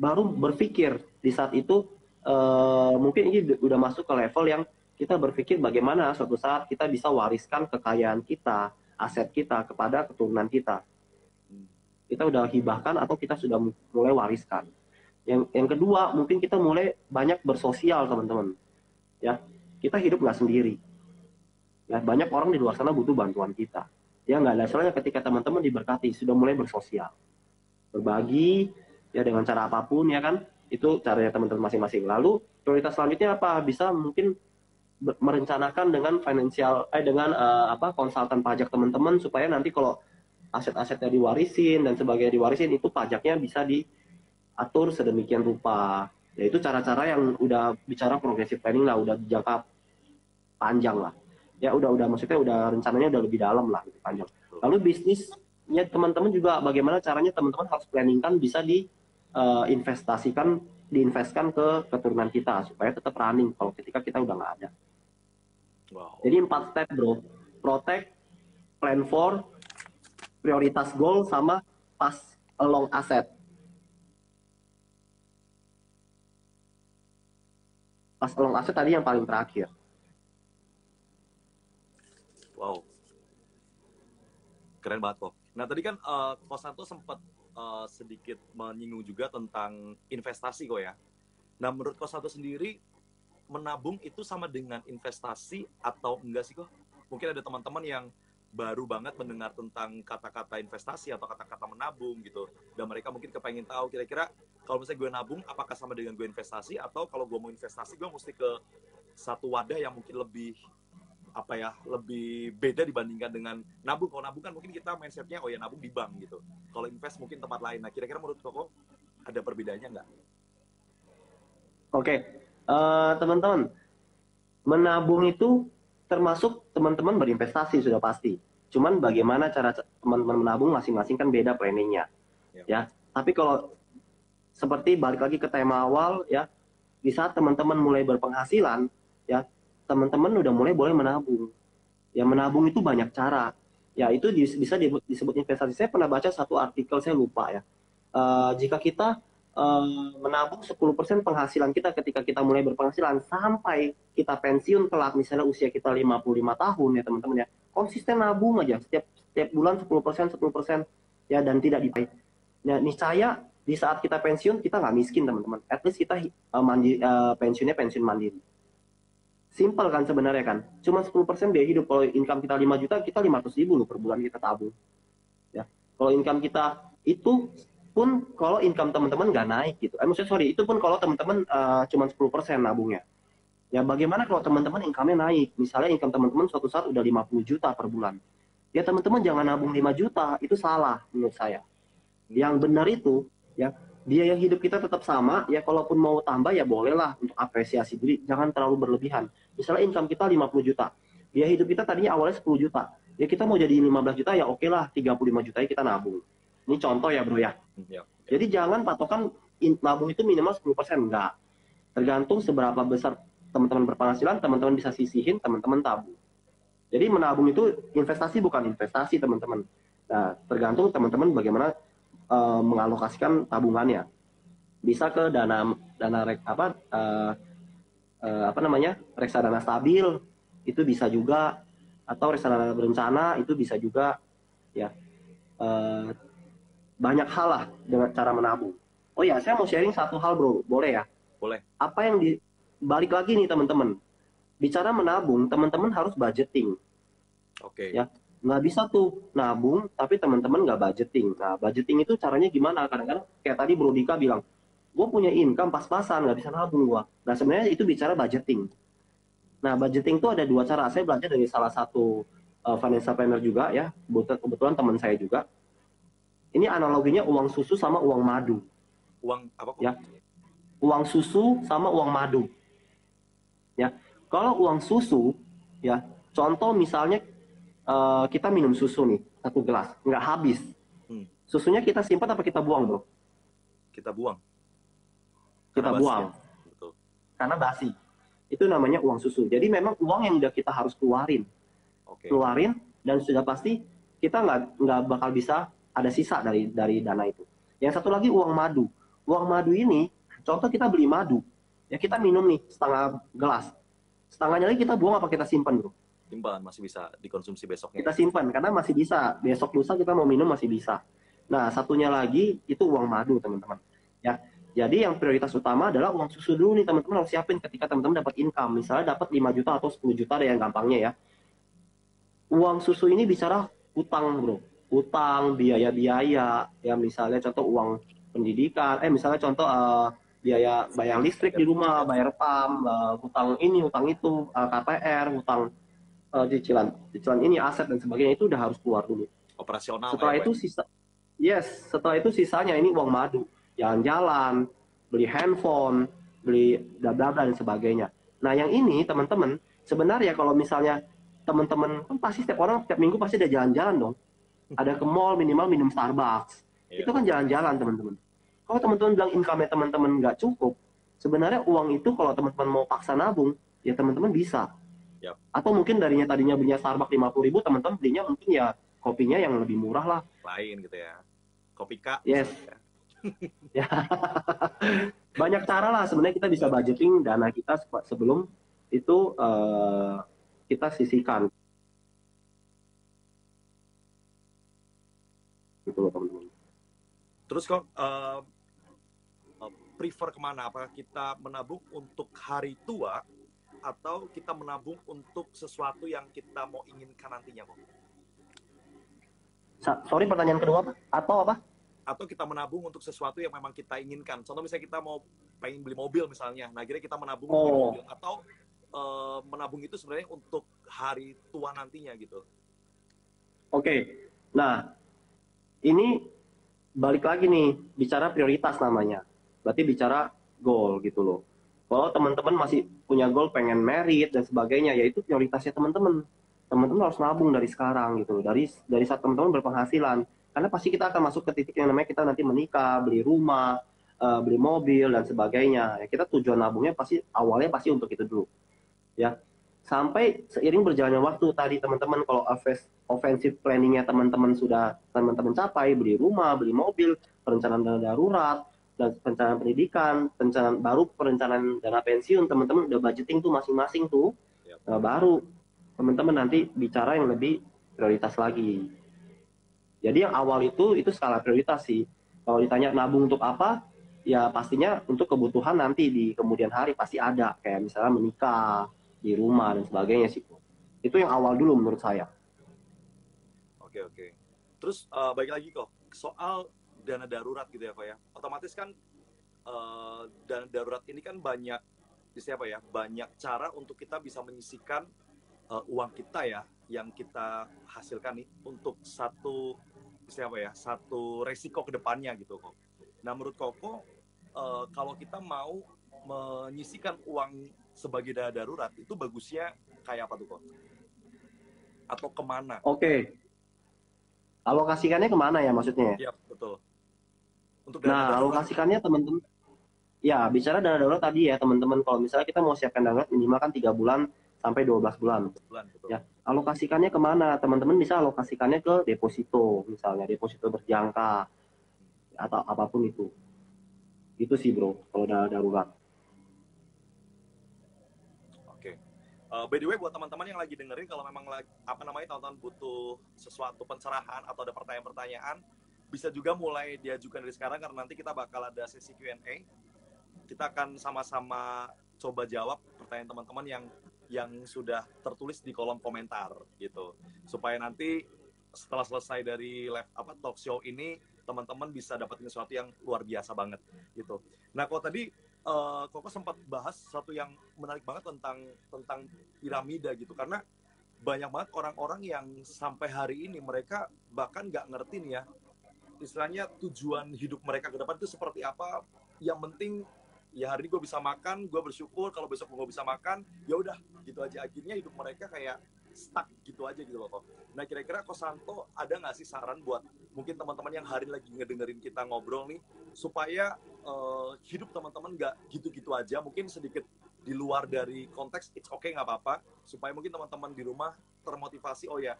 baru berpikir di saat itu uh, mungkin ini udah masuk ke level yang kita berpikir bagaimana suatu saat kita bisa wariskan kekayaan kita, aset kita kepada keturunan kita. Kita udah hibahkan atau kita sudah mulai wariskan. Yang yang kedua mungkin kita mulai banyak bersosial teman-teman. Ya kita hidup nggak sendiri. Ya banyak orang di luar sana butuh bantuan kita. Ya nggak ada salahnya ketika teman-teman diberkati sudah mulai bersosial. Berbagi ya dengan cara apa pun ya kan? Itu caranya teman-teman masing-masing. Lalu prioritas selanjutnya apa? Bisa mungkin merencanakan dengan financial eh dengan uh, apa konsultan pajak teman-teman supaya nanti kalau aset-asetnya diwarisin dan sebagainya diwarisin itu pajaknya bisa diatur sedemikian rupa ya itu cara-cara yang udah bicara progressive planning lah udah jangka panjang lah ya udah udah maksudnya udah rencananya udah lebih dalam lah lebih panjang lalu bisnis ya teman-teman juga bagaimana caranya teman-teman harus planningkan bisa diinvestasikan uh, diinvestkan ke keturunan kita supaya tetap running kalau ketika kita udah nggak ada. Wow. Jadi empat step bro, protect, plan for, prioritas goal sama pass along asset. Pass along asset tadi yang paling terakhir. Wow, keren banget kok. Nah tadi kan uh, Kosanto sempat uh, sedikit menyinggung juga tentang investasi kok ya. Nah menurut Kosanto sendiri menabung itu sama dengan investasi atau enggak sih kok? Mungkin ada teman-teman yang baru banget mendengar tentang kata-kata investasi atau kata-kata menabung gitu. Dan mereka mungkin kepengen tahu kira-kira kalau misalnya gue nabung apakah sama dengan gue investasi atau kalau gue mau investasi gue mesti ke satu wadah yang mungkin lebih apa ya lebih beda dibandingkan dengan nabung. Kalau nabung kan mungkin kita mindsetnya oh ya nabung di bank gitu. Kalau invest mungkin tempat lain. Nah kira-kira menurut Koko ada perbedaannya nggak? Oke, uh, teman-teman, menabung itu termasuk teman-teman berinvestasi sudah pasti. Cuman bagaimana cara teman-teman menabung masing-masing kan beda planningnya, ya. ya. Tapi kalau seperti balik lagi ke tema awal ya, di saat teman-teman mulai berpenghasilan, ya teman-teman udah mulai boleh menabung. Ya menabung itu banyak cara. Ya itu bisa disebut investasi. Saya pernah baca satu artikel saya lupa ya. Uh, jika kita uh, menabung 10% penghasilan kita ketika kita mulai berpenghasilan sampai kita pensiun kelak misalnya usia kita 55 tahun ya teman-teman ya. Konsisten nabung aja setiap setiap bulan 10% 10% ya dan tidak dipakai. Ya niscaya di saat kita pensiun kita nggak miskin teman-teman. At least kita uh, mandi, uh, pensiunnya pensiun mandiri Simpel kan sebenarnya kan. Cuma 10% biaya hidup. Kalau income kita 5 juta, kita 500 ribu loh per bulan kita tabung. Ya. Kalau income kita itu pun kalau income teman-teman nggak naik gitu. Eh, maksudnya sorry, itu pun kalau teman-teman uh, cuma 10% nabungnya. Ya bagaimana kalau teman-teman income-nya naik? Misalnya income teman-teman suatu saat udah 50 juta per bulan. Ya teman-teman jangan nabung 5 juta, itu salah menurut saya. Yang benar itu ya biaya hidup kita tetap sama, ya kalaupun mau tambah ya bolehlah untuk apresiasi diri, jangan terlalu berlebihan. Misalnya income kita 50 juta, biaya hidup kita tadinya awalnya 10 juta, ya kita mau jadi 15 juta ya oke lah 35 juta kita nabung. Ini contoh ya bro ya. ya. Jadi jangan patokan nabung itu minimal 10% enggak. Tergantung seberapa besar teman-teman berpenghasilan, teman-teman bisa sisihin, teman-teman tabung. Jadi menabung itu investasi bukan investasi teman-teman. Nah, tergantung teman-teman bagaimana uh, mengalokasikan tabungannya. Bisa ke dana dana rek, apa uh, uh, apa namanya reksadana stabil itu bisa juga. Atau reksadana berencana itu bisa juga ya. Uh, banyak hal lah dengan cara menabung. Oh ya saya mau sharing satu hal bro. Boleh ya? Boleh. Apa yang di balik lagi nih teman-teman. Bicara menabung teman-teman harus budgeting. Oke. Okay. ya nggak bisa tuh nabung tapi teman-teman nggak budgeting. Nah budgeting itu caranya gimana? Kadang-kadang kayak tadi Bro Dika bilang gue punya income pas-pasan nggak bisa nabung gue nah sebenarnya itu bicara budgeting. Nah budgeting itu ada dua cara. Saya belajar dari salah satu uh, financial planner juga ya. Kebetulan teman saya juga. Ini analoginya uang susu sama uang madu. Uang apa ya. Uang susu sama uang madu. Ya. Kalau uang susu ya contoh misalnya uh, kita minum susu nih satu gelas. Nggak habis. Hmm. susunya kita simpan apa kita buang bro? Kita buang. Kita karena buang. basi, ya? Betul. karena basi. Itu namanya uang susu. Jadi memang uang yang udah kita harus keluarin. Okay. keluarin dan sudah pasti kita nggak nggak bakal bisa ada sisa dari dari dana itu. Yang satu lagi uang madu. Uang madu ini contoh kita beli madu. Ya kita minum nih setengah gelas. Setengahnya lagi kita buang apa kita simpan bro simpan masih bisa dikonsumsi besoknya. Kita simpan karena masih bisa. Besok lusa kita mau minum masih bisa. Nah satunya lagi itu uang madu teman-teman. Ya jadi yang prioritas utama adalah uang susu dulu nih teman-teman harus siapin ketika teman-teman dapat income. Misalnya dapat 5 juta atau 10 juta ada yang gampangnya ya. Uang susu ini bicara utang bro. Utang biaya-biaya. Ya misalnya contoh uang pendidikan. Eh misalnya contoh uh, biaya bayar listrik di rumah bayar pam uh, hutang ini hutang itu uh, KPR hutang uh, cicilan. Cicilan ini aset dan sebagainya itu udah harus keluar dulu. Operasional setelah ya, itu sisa yes setelah itu sisanya ini uang madu. Jalan-jalan beli handphone beli bla bla dan sebagainya. Nah yang ini teman-teman sebenarnya kalau misalnya teman-teman kan pasti setiap orang setiap minggu pasti ada jalan-jalan dong. Ada ke mall minimal minum Starbucks. Yeah. itu kan jalan-jalan teman-teman. Kalau teman-teman bilang income teman-teman nggak cukup sebenarnya uang itu kalau teman-teman mau paksa nabung ya teman-teman bisa Yep. Atau mungkin darinya tadinya belinya Starbucks lima puluh ribu, teman-teman belinya mungkin ya kopinya yang lebih murah lah. Lain gitu ya. Kopi kak. Yes. Ya. Banyak cara lah sebenarnya kita bisa budgeting dana kita sebelum itu uh, kita sisihkan. Gitu loh teman-teman. Terus kok uh, prefer ke mana? Apakah kita menabung untuk hari tua atau kita menabung untuk sesuatu yang kita mau inginkan nantinya, Bang? Sorry, pertanyaan kedua apa? Atau apa? Atau kita menabung untuk sesuatu yang memang kita inginkan. Contoh misalnya kita mau pengen beli mobil misalnya, nah kira kita menabung oh. beli mobil. Atau uh, menabung itu sebenarnya untuk hari tua nantinya gitu. Oke, nah ini balik lagi nih bicara prioritas namanya. Berarti bicara goal gitu loh. Kalau teman-teman masih punya goal pengen merit dan sebagainya, ya itu prioritasnya teman-teman. Teman-teman harus nabung dari sekarang gitu. Dari dari saat teman-teman berpenghasilan. Karena pasti kita akan masuk ke titik yang namanya kita nanti menikah, beli rumah, uh, beli mobil dan sebagainya. Ya, kita tujuan nabungnya pasti awalnya pasti untuk itu dulu. Ya. Sampai seiring berjalannya waktu tadi teman-teman kalau offensive planningnya teman-teman sudah teman-teman capai beli rumah, beli mobil, perencanaan dana darurat, perencanaan pendidikan, perencanaan baru perencanaan dana pensiun, teman-teman udah budgeting tuh masing-masing tuh, yep. nah, baru teman-teman nanti bicara yang lebih prioritas lagi. Jadi yang awal itu itu skala prioritas sih. Kalau ditanya nabung untuk apa, ya pastinya untuk kebutuhan nanti di kemudian hari pasti ada kayak misalnya menikah di rumah dan sebagainya sih itu yang awal dulu menurut saya oke oke terus uh, balik lagi kok soal dana darurat gitu ya kok ya otomatis kan uh, dana darurat ini kan banyak siapa ya banyak cara untuk kita bisa menyisikan uh, uang kita ya yang kita hasilkan nih untuk satu siapa ya satu resiko ke depannya gitu kok Nah, menurut Koko, uh, kalau kita mau menyisikan uang sebagai dana darurat, itu bagusnya kayak apa tuh, Kok? Atau ke mana? Oke. Okay. Alokasikannya ke mana ya maksudnya? Iya, betul. Untuk dana nah, darurat. alokasikannya teman-teman, ya bicara dana darurat tadi ya teman-teman, kalau misalnya kita mau siapkan darurat minimal kan tiga bulan sampai 12 bulan. bulan betul. Ya, alokasikannya ke mana? Teman-teman bisa alokasikannya ke deposito, misalnya deposito berjangka, atau apa pun itu itu sih bro kalau udah darurat oke uh, by the way buat teman-teman yang lagi dengerin kalau memang lagi, apa namanya teman-teman butuh sesuatu pencerahan atau ada pertanyaan-pertanyaan bisa juga mulai diajukan dari sekarang karena nanti kita bakal ada sesi Q&A kita akan sama-sama coba jawab pertanyaan teman-teman yang yang sudah tertulis di kolom komentar gitu. Supaya nanti setelah selesai dari live apa talk show ini teman-teman bisa dapetin sesuatu yang luar biasa banget gitu. Nah, kalau tadi uh, Koko sempat bahas sesuatu yang menarik banget tentang tentang piramida gitu. Karena banyak banget orang-orang yang sampai hari ini mereka bahkan nggak ngerti nih ya istilahnya tujuan hidup mereka ke depan itu seperti apa? Yang penting ya hari ini gue bisa makan gue bersyukur kalau besok gue bisa makan ya udah gitu aja. Akhirnya hidup mereka kayak stuck gitu aja gitu loh kok. Nah kira-kira Kosanto ada nggak sih saran buat mungkin teman-teman yang hari lagi ngedengerin kita ngobrol nih supaya uh, hidup teman-teman nggak gitu-gitu aja? Mungkin sedikit di luar dari konteks it's okay nggak apa-apa. Supaya mungkin teman-teman di rumah termotivasi oh ya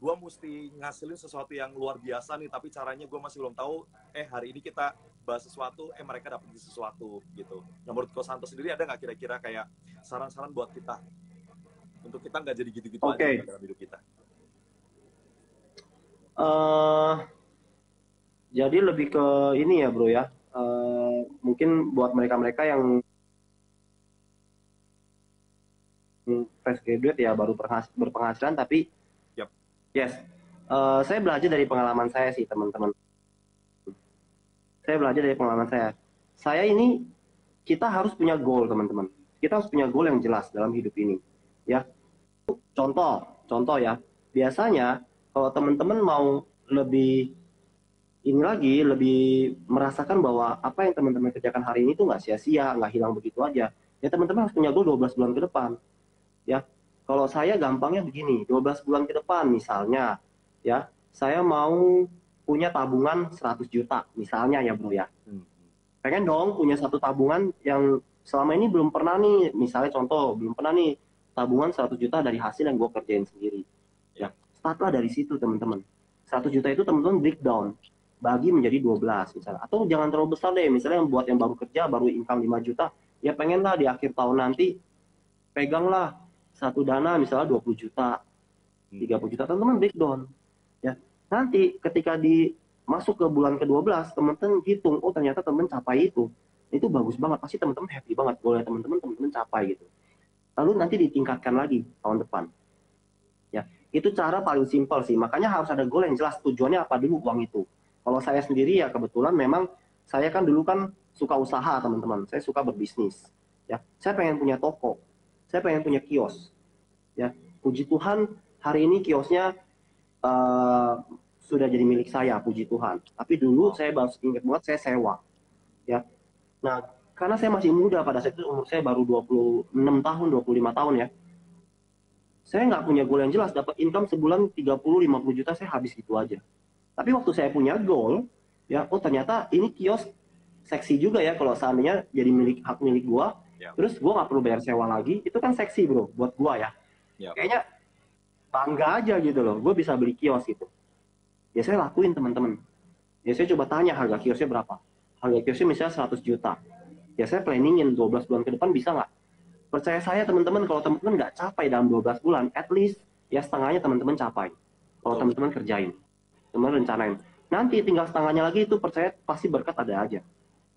gue mesti ngasilin sesuatu yang luar biasa nih tapi caranya gue masih belum tahu eh hari ini kita bahas sesuatu eh mereka dapat sesuatu gitu nah menurut Kosanto sendiri ada nggak kira-kira kayak saran-saran buat kita untuk kita nggak jadi gitu-gitu okay. aja dalam hidup kita. Uh, jadi lebih ke ini ya bro ya, uh, mungkin buat mereka-mereka yang fresh graduate ya baru berpenghasilan tapi. Yes, uh, saya belajar dari pengalaman saya sih teman-teman. Saya belajar dari pengalaman saya. Saya ini kita harus punya goal teman-teman. Kita harus punya goal yang jelas dalam hidup ini ya contoh contoh ya biasanya kalau teman-teman mau lebih ini lagi lebih merasakan bahwa apa yang teman-teman kerjakan hari ini tuh nggak sia-sia nggak hilang begitu aja ya teman-teman harus punya goal 12 bulan ke depan ya kalau saya gampangnya begini 12 bulan ke depan misalnya ya saya mau punya tabungan 100 juta misalnya ya bro ya hmm. pengen dong punya satu tabungan yang selama ini belum pernah nih misalnya contoh belum pernah nih tabungan 100 juta dari hasil yang gue kerjain sendiri. Ya, startlah dari situ teman-teman. 100 juta itu teman-teman breakdown bagi menjadi 12 misalnya. Atau jangan terlalu besar deh, misalnya yang buat yang baru kerja, baru income 5 juta, ya pengenlah di akhir tahun nanti peganglah satu dana misalnya 20 juta, 30 hmm. juta, teman-teman breakdown. Ya, nanti ketika di masuk ke bulan ke-12, teman-teman hitung, oh ternyata teman capai itu. Itu bagus banget, pasti teman-teman happy banget. Boleh teman-teman, teman-teman capai gitu lalu nanti ditingkatkan lagi tahun depan. Ya, itu cara paling simpel sih. Makanya harus ada goal yang jelas tujuannya apa dulu uang itu. Kalau saya sendiri ya kebetulan memang saya kan dulu kan suka usaha teman-teman. Saya suka berbisnis. Ya, saya pengen punya toko. Saya pengen punya kios. Ya, puji Tuhan hari ini kiosnya uh, sudah jadi milik saya, puji Tuhan. Tapi dulu saya baru ingat banget saya sewa. Ya. Nah, karena saya masih muda pada saat itu umur saya baru 26 tahun, 25 tahun ya. Saya nggak punya goal yang jelas, dapat income sebulan 30-50 juta saya habis gitu aja. Tapi waktu saya punya goal, ya oh ternyata ini kios seksi juga ya kalau seandainya jadi milik hak milik gua, ya. terus gua nggak perlu bayar sewa lagi, itu kan seksi bro buat gua ya. ya. Kayaknya bangga aja gitu loh, gue bisa beli kios gitu. Ya saya lakuin teman-teman. Ya saya coba tanya harga kiosnya berapa. Harga kiosnya misalnya 100 juta. Ya saya planningin 12 bulan ke depan bisa nggak? Percaya saya teman-teman kalau teman-teman nggak capai dalam 12 bulan at least ya setengahnya teman-teman capai. Kalau teman-teman kerjain. Teman rencanain. Nanti tinggal setengahnya lagi itu percaya pasti berkat ada aja.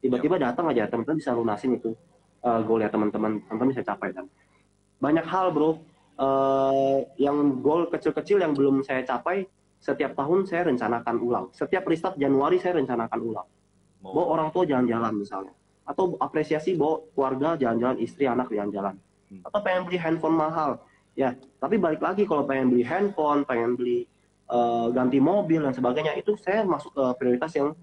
Tiba-tiba datang aja teman-teman bisa lunasin itu uh, goal ya teman-teman teman-teman bisa capai dan banyak hal bro uh, yang goal kecil-kecil yang belum saya capai setiap tahun saya rencanakan ulang. Setiap restart Januari saya rencanakan ulang. Oh. Bawa orang tua jalan-jalan misalnya. Atau apresiasi bawa keluarga jalan-jalan, istri, anak jalan-jalan. Hmm. Atau pengen beli handphone mahal. Ya, tapi balik lagi kalau pengen beli handphone, pengen beli uh, ganti mobil dan sebagainya, itu saya masuk ke prioritas yang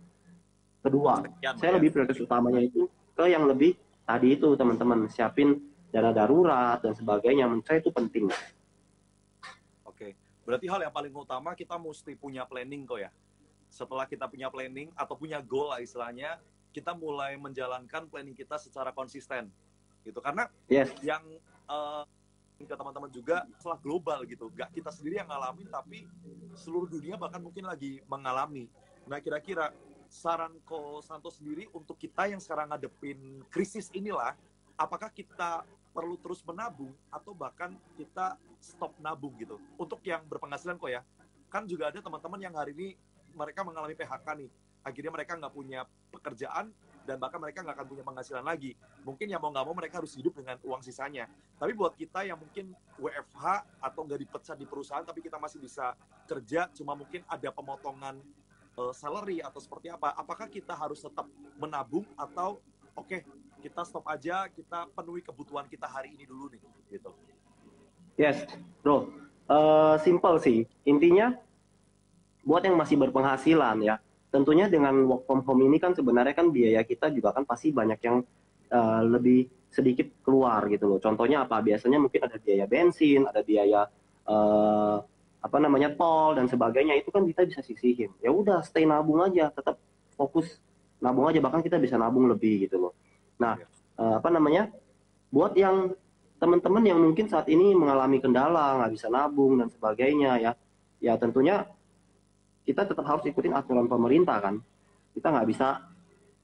kedua. Sekian, saya ya. lebih prioritas utamanya itu ke yang lebih tadi itu teman-teman siapin dana darurat dan sebagainya. Menurut saya itu penting. Berarti hal yang paling utama kita mesti punya planning kok ya. Setelah kita punya planning atau punya goal lah istilahnya, kita mulai menjalankan planning kita secara konsisten. Gitu. Karena yes. yang uh, ke teman-teman juga masalah global gitu. Gak kita sendiri yang ngalamin, tapi seluruh dunia bahkan mungkin lagi mengalami. Nah kira-kira saran Ko Santo sendiri untuk kita yang sekarang ngadepin krisis inilah, apakah kita perlu terus menabung atau bahkan kita stop nabung gitu. Untuk yang berpenghasilan kok ya, kan juga ada teman-teman yang hari ini mereka mengalami PHK nih. Akhirnya mereka nggak punya pekerjaan dan bahkan mereka nggak akan punya penghasilan lagi. Mungkin yang mau nggak mau mereka harus hidup dengan uang sisanya. Tapi buat kita yang mungkin WFH atau nggak dipecat di perusahaan tapi kita masih bisa kerja, cuma mungkin ada pemotongan uh, salary atau seperti apa. Apakah kita harus tetap menabung atau oke okay, kita stop aja, kita penuhi kebutuhan kita hari ini dulu nih, gitu. Yes, bro. Uh, simple sih. Intinya, buat yang masih berpenghasilan ya, tentunya dengan work from home ini kan sebenarnya kan biaya kita juga kan pasti banyak yang uh, lebih sedikit keluar gitu loh. Contohnya apa? Biasanya mungkin ada biaya bensin, ada biaya uh, apa namanya tol dan sebagainya itu kan kita bisa sisihin. Ya udah stay nabung aja, tetap fokus nabung aja bahkan kita bisa nabung lebih gitu loh. Nah, uh, apa namanya? Buat yang teman-teman yang mungkin saat ini mengalami kendala, nggak bisa nabung dan sebagainya ya, ya tentunya kita tetap harus ikutin aturan pemerintah kan. Kita nggak bisa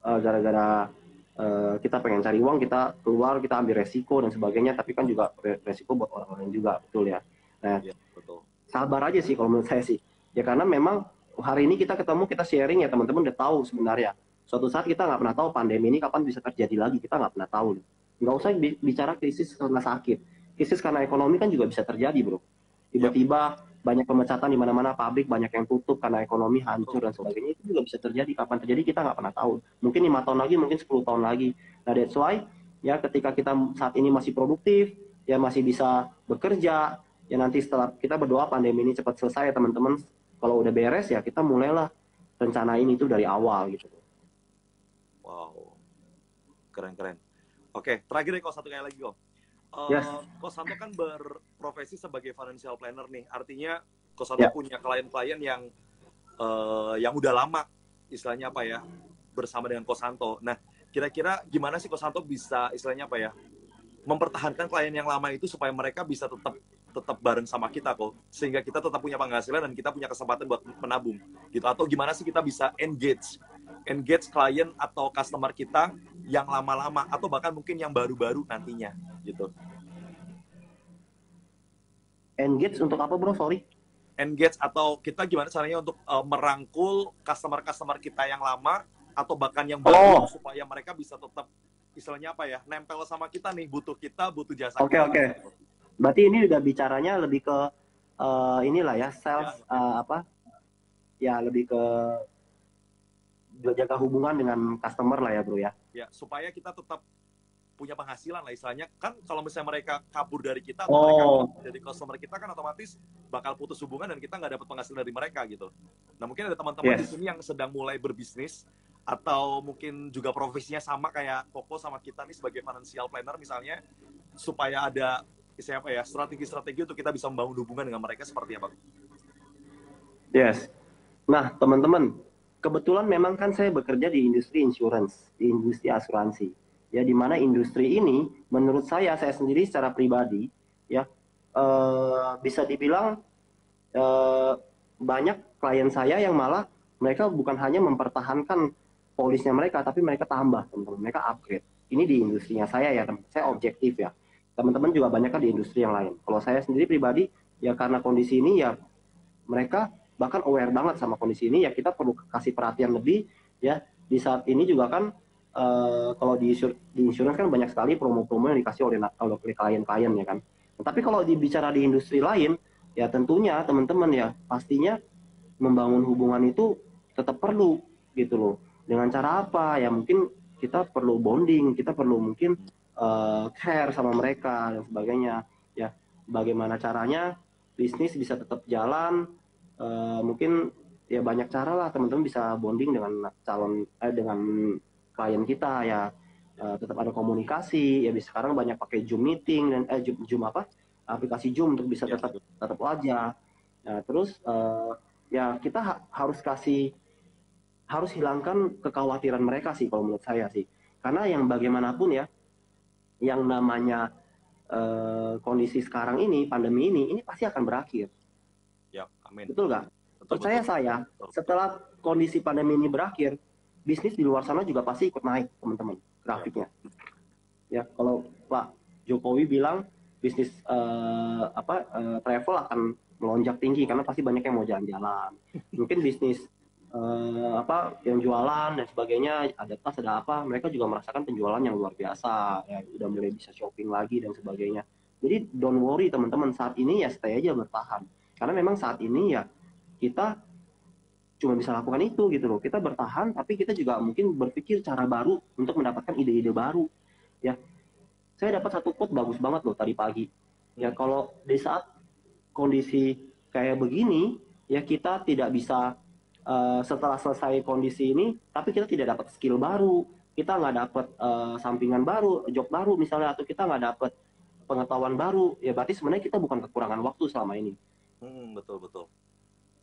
uh, gara-gara uh, kita pengen cari uang, kita keluar, kita ambil resiko dan sebagainya, tapi kan juga resiko buat orang lain juga, betul ya. Nah, ya, betul. Sabar aja sih kalau menurut saya sih. Ya karena memang hari ini kita ketemu, kita sharing ya teman-teman udah tahu sebenarnya. Suatu saat kita nggak pernah tahu pandemi ini kapan bisa terjadi lagi, kita nggak pernah tahu. Nggak usah bicara krisis karena sakit. Krisis karena ekonomi kan juga bisa terjadi bro. Tiba-tiba banyak pemecatan di mana-mana pabrik banyak yang tutup karena ekonomi hancur dan sebagainya itu juga bisa terjadi. Kapan terjadi kita nggak pernah tahu. Mungkin lima tahun lagi mungkin 10 tahun lagi. Nah that's why ya ketika kita saat ini masih produktif ya masih bisa bekerja ya nanti setelah kita berdoa pandemi ini cepat selesai ya teman-teman kalau udah beres ya kita mulailah rencanain itu dari awal gitu wow keren keren Oke, terakhir nih kok satu kali lagi kok. Uh, yes. Kok Santo kan berprofesi sebagai financial planner nih. Artinya Kok Santo yeah. punya klien-klien yang uh, yang udah lama istilahnya apa ya bersama dengan Kok Santo. Nah, kira-kira gimana sih Kok Santo bisa istilahnya apa ya mempertahankan klien yang lama itu supaya mereka bisa tetap tetap bareng sama kita kok sehingga kita tetap punya penghasilan dan kita punya kesempatan buat menabung gitu atau gimana sih kita bisa engage engage klien atau customer kita yang lama-lama atau bahkan mungkin yang baru-baru nantinya gitu. Engage untuk apa bro? Sorry. Engage atau kita gimana caranya untuk uh, merangkul customer-customer kita yang lama atau bahkan yang baru oh. supaya mereka bisa tetap istilahnya apa ya nempel sama kita nih butuh kita butuh jasa. Oke okay, oke. Berarti ini udah bicaranya lebih ke uh, inilah ya sales ya. Uh, apa? Ya lebih ke jaga hubungan dengan customer lah ya bro ya. Ya supaya kita tetap punya penghasilan lah istilahnya kan kalau misalnya mereka kabur dari kita oh. mereka jadi customer kita kan otomatis bakal putus hubungan dan kita nggak dapat penghasilan dari mereka gitu nah mungkin ada teman-teman yes. di sini yang sedang mulai berbisnis atau mungkin juga profesinya sama kayak Koko sama kita nih sebagai financial planner misalnya supaya ada siapa ya? Strategi-strategi untuk kita bisa membangun hubungan dengan mereka seperti apa? Yes. Nah, teman-teman, kebetulan memang kan saya bekerja di industri insurance, di industri asuransi. Ya di mana industri ini menurut saya saya sendiri secara pribadi ya uh, bisa dibilang uh, banyak klien saya yang malah mereka bukan hanya mempertahankan polisnya mereka tapi mereka tambah teman-teman. Mereka upgrade. Ini di industrinya saya ya teman saya objektif ya teman-teman juga banyak kan di industri yang lain kalau saya sendiri pribadi ya karena kondisi ini ya mereka bahkan aware banget sama kondisi ini ya kita perlu kasih perhatian lebih ya di saat ini juga kan uh, kalau di, di insurance kan banyak sekali promo-promo yang dikasih oleh oleh klien-klien ya kan. Tapi kalau dibicara di industri lain, ya tentunya teman-teman ya pastinya membangun hubungan itu tetap perlu gitu loh. Dengan cara apa? Ya mungkin kita perlu bonding, kita perlu mungkin uh, care sama mereka dan sebagainya. Ya bagaimana caranya bisnis bisa tetap jalan? Uh, mungkin ya banyak cara lah teman-teman bisa bonding dengan calon eh, dengan klien kita ya uh, tetap ada komunikasi ya bisa sekarang banyak pakai Zoom meeting dan eh Zoom, Zoom apa aplikasi Zoom untuk bisa ya, tetap tetap wajah nah, terus uh, ya kita ha harus kasih harus hilangkan kekhawatiran mereka sih kalau menurut saya sih karena yang bagaimanapun ya yang namanya uh, kondisi sekarang ini pandemi ini ini pasti akan berakhir. Ya amin. Betul nggak? Percaya betul. saya setelah kondisi pandemi ini berakhir bisnis di luar sana juga pasti ikut naik teman-teman grafiknya. Ya kalau Pak Jokowi bilang bisnis uh, apa uh, travel akan melonjak tinggi karena pasti banyak yang mau jalan-jalan. Mungkin bisnis uh, apa yang jualan dan sebagainya ada tas ada apa mereka juga merasakan penjualan yang luar biasa ya udah mulai bisa shopping lagi dan sebagainya jadi don't worry teman-teman saat ini ya stay aja bertahan karena memang saat ini ya kita cuma bisa lakukan itu gitu loh. Kita bertahan tapi kita juga mungkin berpikir cara baru untuk mendapatkan ide-ide baru. Ya. Saya dapat satu quote bagus banget loh tadi pagi. Ya kalau di saat kondisi kayak begini ya kita tidak bisa uh, setelah selesai kondisi ini tapi kita tidak dapat skill baru, kita nggak dapat uh, sampingan baru, job baru misalnya atau kita nggak dapat pengetahuan baru ya berarti sebenarnya kita bukan kekurangan waktu selama ini. Hmm, betul betul.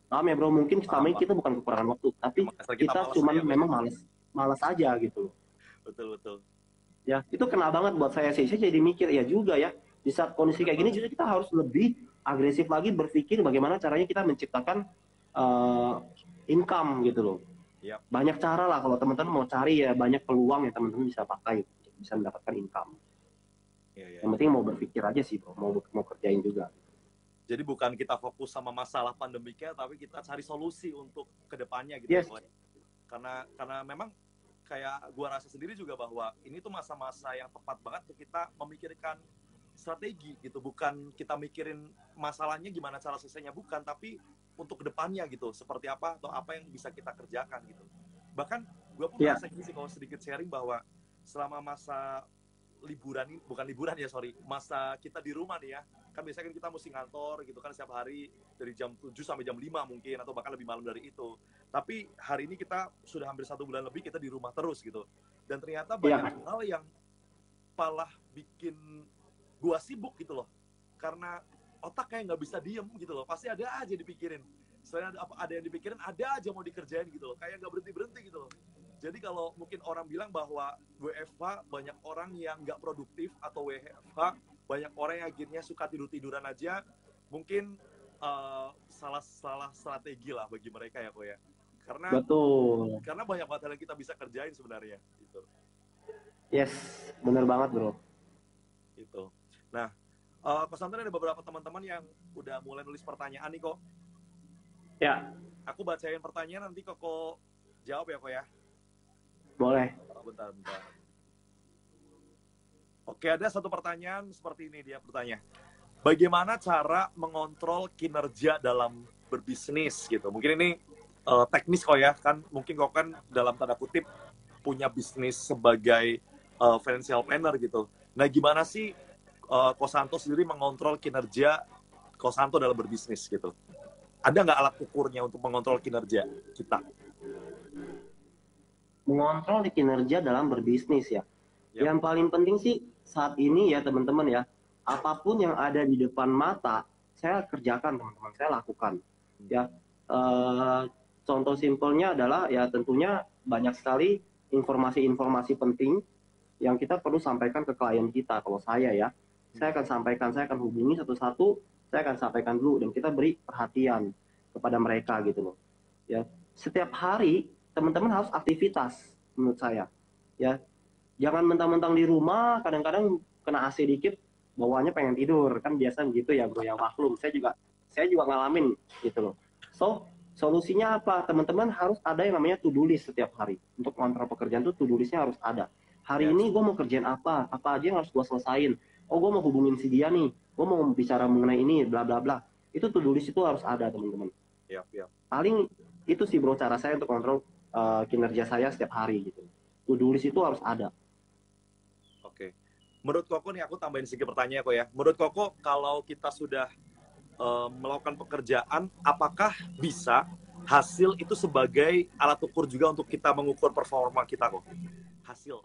Paham ya bro? Mungkin selama ini kita bukan kekurangan waktu tapi kita, kita cuma memang malas malas aja gitu betul betul. Ya itu kenal banget buat saya sih. Saya jadi mikir ya juga ya di saat kondisi kayak gini justru kita harus lebih agresif lagi berpikir bagaimana caranya kita menciptakan uh, income gitu loh yep. banyak cara lah kalau teman-teman mau cari ya banyak peluang yang teman-teman bisa pakai bisa mendapatkan income ya, ya. yang penting mau berpikir aja sih bro mau mau kerjain juga jadi bukan kita fokus sama masalah pandemiknya, tapi kita cari solusi untuk ke depannya gitu. Yes. Karena karena memang kayak gua rasa sendiri juga bahwa ini tuh masa-masa yang tepat banget untuk kita memikirkan strategi gitu, bukan kita mikirin masalahnya gimana cara selesainya bukan, tapi untuk ke depannya gitu, seperti apa atau apa yang bisa kita kerjakan gitu. Bahkan gue pun yeah. merasa gini sih kalau sedikit sharing bahwa selama masa liburan ini bukan liburan ya sorry masa kita di rumah nih ya kan biasanya kan kita mesti ngantor gitu kan setiap hari dari jam 7 sampai jam 5 mungkin atau bahkan lebih malam dari itu tapi hari ini kita sudah hampir satu bulan lebih kita di rumah terus gitu dan ternyata banyak ya. hal yang malah bikin gua sibuk gitu loh karena otak kayak nggak bisa diem gitu loh pasti ada aja dipikirin selain ada, ada yang dipikirin ada aja mau dikerjain gitu loh kayak nggak berhenti berhenti gitu loh jadi kalau mungkin orang bilang bahwa WFH banyak orang yang nggak produktif atau WFH banyak orang yang akhirnya suka tidur tiduran aja, mungkin uh, salah salah strategi lah bagi mereka ya kok ya. Karena betul. Karena banyak banget yang kita bisa kerjain sebenarnya. Gitu. Yes, bener banget bro. Itu. Nah, uh, pesantren ada beberapa teman-teman yang udah mulai nulis pertanyaan nih kok. Ya. Aku bacain pertanyaan nanti kok kok jawab ya kok ya. Boleh. Oh, bentar, bentar. Oke, ada satu pertanyaan seperti ini dia bertanya. Bagaimana cara mengontrol kinerja dalam berbisnis gitu? Mungkin ini uh, teknis kok ya, kan mungkin kok kan dalam tanda kutip punya bisnis sebagai uh, financial planner gitu. Nah, gimana sih uh, Kosanto sendiri mengontrol kinerja Kosanto dalam berbisnis gitu? Ada nggak alat ukurnya untuk mengontrol kinerja kita? Mengontrol kinerja dalam berbisnis ya. Yep. Yang paling penting sih saat ini ya teman-teman ya, apa pun yang ada di depan mata, saya kerjakan teman-teman, saya lakukan. Ya, uh, contoh simpelnya adalah ya tentunya banyak sekali informasi-informasi penting yang kita perlu sampaikan ke klien kita. Kalau saya ya, saya akan sampaikan, saya akan hubungi satu-satu, saya akan sampaikan dulu dan kita beri perhatian kepada mereka gitu loh. Ya, setiap hari teman-teman harus aktivitas menurut saya. Ya, jangan mentang-mentang di rumah, kadang-kadang kena AC dikit, bawaannya pengen tidur kan biasa begitu ya bro yang maklum. Saya juga saya juga ngalamin gitu loh. So solusinya apa? Teman-teman harus ada yang namanya to-do list setiap hari. Untuk kontrol pekerjaan itu to-do listnya harus ada. Hari yes. ini gue mau kerjain apa? Apa aja yang harus gue selesain? Oh gue mau hubungin si dia nih. Gue mau bicara mengenai ini, bla bla bla. Itu to-do list itu harus ada teman-teman. Yep, yep. Paling itu sih bro cara saya untuk kontrol uh, kinerja saya setiap hari gitu. To-do list itu harus ada. Oke. Okay. Menurut Koko nih aku tambahin sedikit pertanyaan kok ya. Menurut Koko kalau kita sudah uh, melakukan pekerjaan, apakah bisa hasil itu sebagai alat ukur juga untuk kita mengukur performa kita kok? Hasil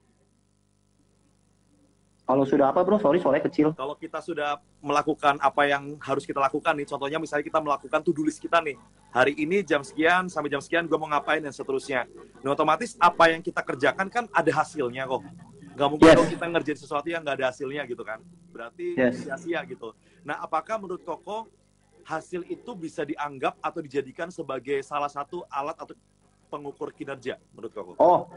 kalau sudah apa bro? Sorry, soalnya kecil. Kalau kita sudah melakukan apa yang harus kita lakukan nih, contohnya misalnya kita melakukan to-do list kita nih. Hari ini jam sekian sampai jam sekian gue mau ngapain dan seterusnya. Nah otomatis apa yang kita kerjakan kan ada hasilnya kok. Gak mungkin yes. kita ngerjain sesuatu yang gak ada hasilnya gitu kan. Berarti sia-sia gitu. Nah apakah menurut Koko hasil itu bisa dianggap atau dijadikan sebagai salah satu alat atau pengukur kinerja menurut Koko? Oh,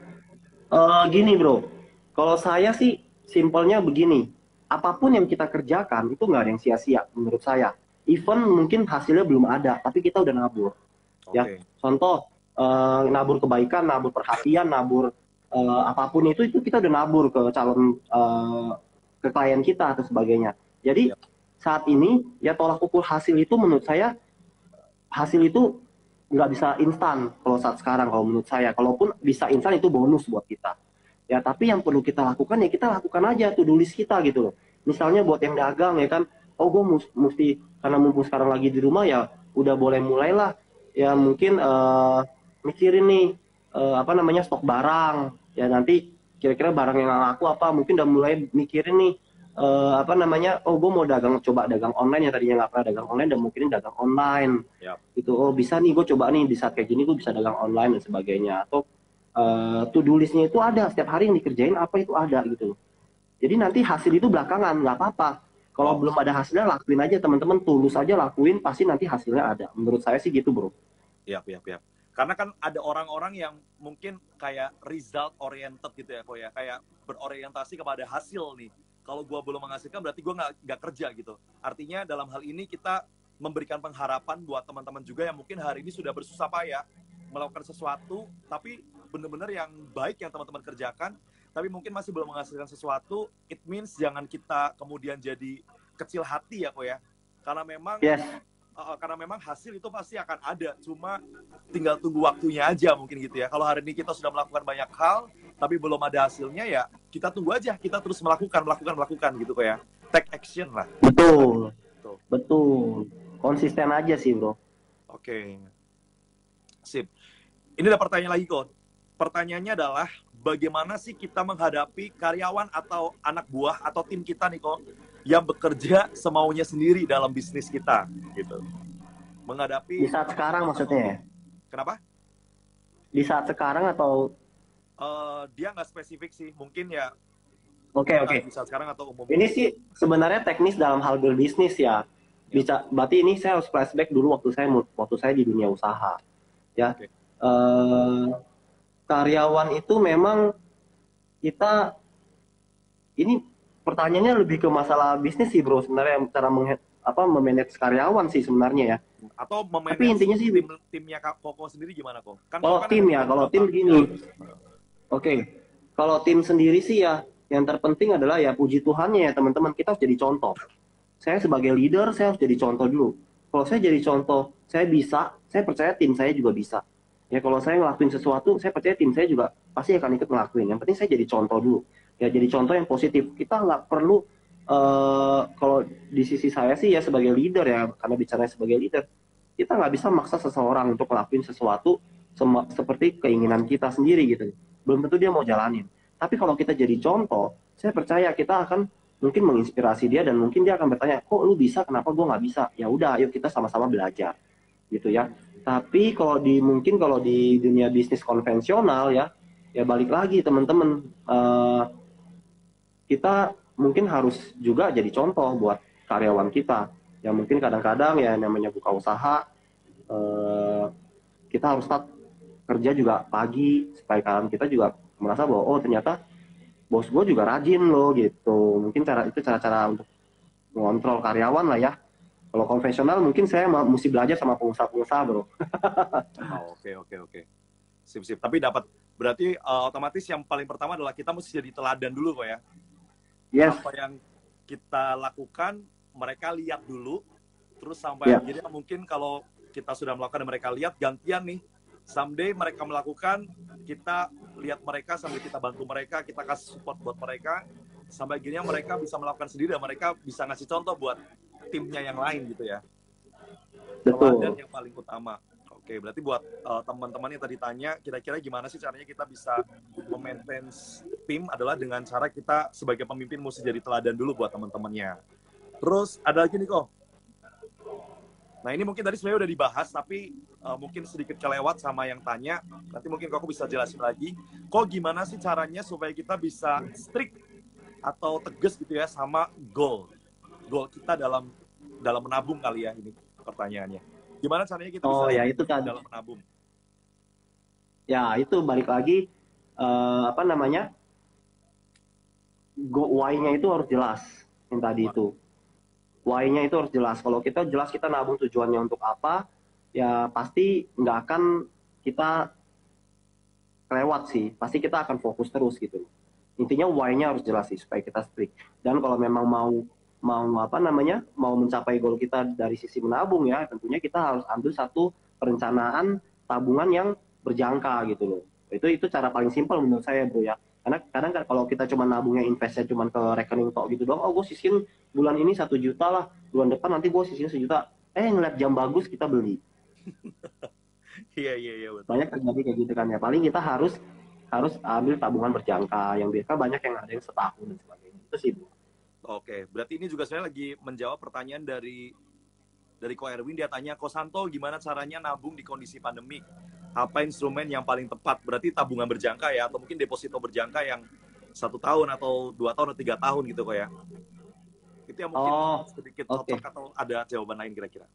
uh, gini bro. Kalau saya sih simpelnya begini, apa pun yang kita kerjakan itu nggak ada yang sia-sia menurut saya. Even mungkin hasilnya belum ada, tapi kita udah nabur. Okay. Ya, contoh uh, nabur kebaikan, nabur perhatian, nabur uh, apa pun itu itu kita udah nabur ke calon uh, ke klien kita atau sebagainya. Jadi yep. saat ini ya tolak ukur hasil itu menurut saya hasil itu nggak bisa instan kalau saat sekarang kalau menurut saya. Kalaupun bisa instan itu bonus buat kita ya tapi yang perlu kita lakukan ya kita lakukan aja tuh tulis kita gitu loh. Misalnya buat yang dagang ya kan. Oh gue mesti karena mumpung sekarang lagi di rumah ya udah boleh mulailah. Ya mungkin uh, mikirin nih uh, apa namanya stok barang. Ya nanti kira-kira barang yang laku apa mungkin udah mulai mikirin nih uh, apa namanya oh gue mau dagang coba dagang online ya tadinya nggak pernah dagang online dan mungkin dagang online. Yep. gitu oh bisa nih gue coba nih di saat kayak gini gue bisa dagang online dan sebagainya. Atau uh, to-do listnya itu ada. Setiap hari yang dikerjain apa itu ada gitu. Jadi nanti hasil itu belakangan nggak apa-apa. Kalau belum ada hasilnya lakuin aja teman-teman. Tulus aja lakuin pasti nanti hasilnya ada. Menurut saya sih gitu bro. Iya iya iya karena kan ada orang-orang yang mungkin kayak result oriented gitu ya kok ya. Kayak berorientasi kepada hasil nih. Kalau gue belum menghasilkan berarti gue nggak kerja gitu. Artinya dalam hal ini kita memberikan pengharapan buat teman-teman juga yang mungkin hari ini sudah bersusah payah melakukan sesuatu tapi benar-benar yang baik yang teman-teman kerjakan tapi mungkin masih belum menghasilkan sesuatu it means jangan kita kemudian jadi kecil hati ya kok ya. Karena memang yes. uh, karena memang hasil itu pasti akan ada cuma tinggal tunggu waktunya aja mungkin gitu ya. Kalau hari ini kita sudah melakukan banyak hal tapi belum ada hasilnya ya kita tunggu aja kita terus melakukan melakukan melakukan gitu kok ya. Take action lah. Betul. Betul, betul. konsisten aja sih bro. Oke. Okay. sip ini ada pertanyaan lagi kok. Pertanyaannya adalah bagaimana sih kita menghadapi karyawan atau anak buah atau tim kita nih kok yang bekerja semaunya sendiri dalam bisnis kita gitu. Menghadapi di saat sekarang maksudnya ya? Kenapa? Di saat sekarang atau uh, dia nggak spesifik sih, mungkin ya Oke okay, oke. Okay. Bisa sekarang atau umum. Ini sih sebenarnya teknis dalam hal berbisnis ya. Bisa berarti ini saya harus flashback dulu waktu saya waktu saya di dunia usaha. Ya. Okay uh, karyawan itu memang kita ini pertanyaannya lebih ke masalah bisnis sih bro sebenarnya cara meng, apa memanage karyawan sih sebenarnya ya. Atau memanage tapi intinya sih tim timnya Koko sendiri gimana kok? Kan kalau kan tim ya kalau tim begini oke. Okay. kalau tim sendiri sih ya yang terpenting adalah ya puji Tuhannya ya teman-teman kita harus jadi contoh. Saya sebagai leader saya harus jadi contoh dulu. Kalau saya jadi contoh saya bisa saya percaya tim saya juga bisa ya kalau saya ngelakuin sesuatu saya percaya tim saya juga pasti akan ikut ngelakuin. Yang penting saya jadi contoh dulu. Ya jadi contoh yang positif. Kita nggak perlu uh, kalau di sisi saya sih ya sebagai leader ya karena bicara sebagai leader kita nggak bisa maksa seseorang untuk ngelakuin sesuatu seperti keinginan kita sendiri gitu. Belum tentu dia mau jalanin. Tapi kalau kita jadi contoh saya percaya kita akan mungkin menginspirasi dia dan mungkin dia akan bertanya kok lu bisa? Kenapa gue nggak bisa? Ya udah ayo kita sama-sama belajar gitu ya tapi kalau di mungkin kalau di dunia bisnis konvensional ya ya balik lagi teman-teman uh, kita mungkin harus juga jadi contoh buat karyawan kita. Ya mungkin kadang-kadang ya namanya buka usaha, eh, kita harus start kerja juga pagi supaya kalian kita juga merasa bahwa oh ternyata bos gue juga rajin loh gitu. Mungkin cara itu cara-cara untuk mengontrol karyawan lah ya. Kalau konvensional mungkin saya mesti belajar sama pengusaha-pengusaha bro. oh, oke oke oke. Sip sip. Tapi dapat berarti uh, otomatis yang paling pertama adalah kita mesti jadi teladan dulu kok ya yes. apa yang kita lakukan mereka lihat dulu terus sampai yeah. akhirnya mungkin kalau kita sudah melakukan dan mereka lihat gantian nih someday mereka melakukan kita lihat mereka sambil kita bantu mereka kita kasih support buat mereka sampai akhirnya mereka bisa melakukan sendiri dan mereka bisa ngasih contoh buat timnya yang lain gitu ya Betul. dan yang paling utama Oke, berarti buat uh, teman-teman yang tadi tanya, kira-kira gimana sih caranya kita bisa memaintain tim adalah dengan cara kita sebagai pemimpin mesti jadi teladan dulu buat teman-temannya. Terus ada lagi nih kok. Nah ini mungkin tadi sebenarnya udah dibahas, tapi uh, mungkin sedikit kelewat sama yang tanya. Nanti mungkin kok bisa jelasin lagi. Kok gimana sih caranya supaya kita bisa strict atau tegas gitu ya sama goal, goal kita dalam dalam menabung kali ya ini pertanyaannya. Gimana caranya kita oh, bisa ya, itu kan. dalam menabung? Ya, itu balik lagi uh, apa namanya? Go why-nya itu harus jelas yang tadi itu. Why-nya itu harus jelas. Kalau kita jelas kita nabung tujuannya untuk apa, ya pasti nggak akan kita lewat sih. Pasti kita akan fokus terus gitu. Intinya why-nya harus jelas sih supaya kita strict. Dan kalau memang mau mau apa namanya mau mencapai goal kita dari sisi menabung ya tentunya kita harus ambil satu perencanaan tabungan yang berjangka gitu loh. Itu itu cara paling simpel menurut saya bro ya. Karena kadang kan kalau kita cuma nabungnya investnya cuma ke rekening tok gitu dong oh gue sisin bulan ini satu juta lah bulan depan nanti gue sisin sejuta. Eh ngeliat jam bagus kita beli. Iya iya iya banyak terjadi kayak gitu kan ya. Paling kita harus harus ambil tabungan berjangka. Yang biasa banyak yang ada yang setahun dan sebagainya. Itu sih bro Oke, berarti ini juga saya lagi menjawab pertanyaan dari dari Ko Erwin dia tanya Ko Santo gimana caranya nabung di kondisi pandemi? Apa instrumen yang paling tepat? Berarti tabungan berjangka ya atau mungkin deposito berjangka yang satu tahun atau dua tahun atau tiga tahun gitu kok ya? Itu yang mungkin oh, sedikit okay. cocok atau ada jawaban lain kira-kira?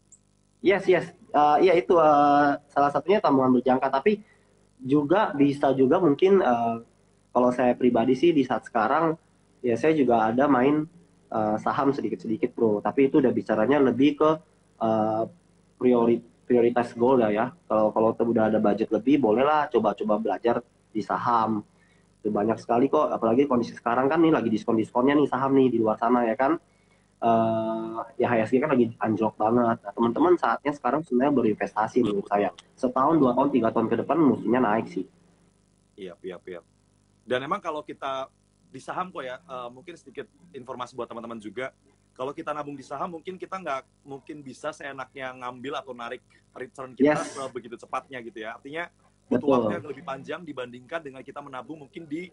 Yes yes, uh, iya itu uh, salah satunya tabungan berjangka tapi juga bisa juga mungkin uh, kalau saya pribadi sih di saat sekarang ya saya juga ada main uh, saham sedikit-sedikit bro. Tapi itu udah bicaranya lebih ke uh, priori, prioritas goal ya ya. Kalau kalau udah ada budget lebih bolehlah coba-coba belajar di saham. Itu banyak sekali kok. Apalagi kondisi sekarang kan nih lagi diskon-diskonnya nih saham nih di luar sana ya kan. Uh, ya HSG kan lagi anjlok banget. Nah, teman-teman saatnya sekarang sebenarnya berinvestasi menurut saya. Setahun dua tahun tiga tahun ke depan mestinya naik sih. Iya iya iya. Dan emang kalau kita di saham kok ya uh, mungkin sedikit informasi buat teman-teman juga kalau kita nabung di saham mungkin kita nggak mungkin bisa seenaknya ngambil atau narik return kita yes. begitu cepatnya gitu ya artinya butuh waktu yang lebih panjang dibandingkan dengan kita menabung mungkin di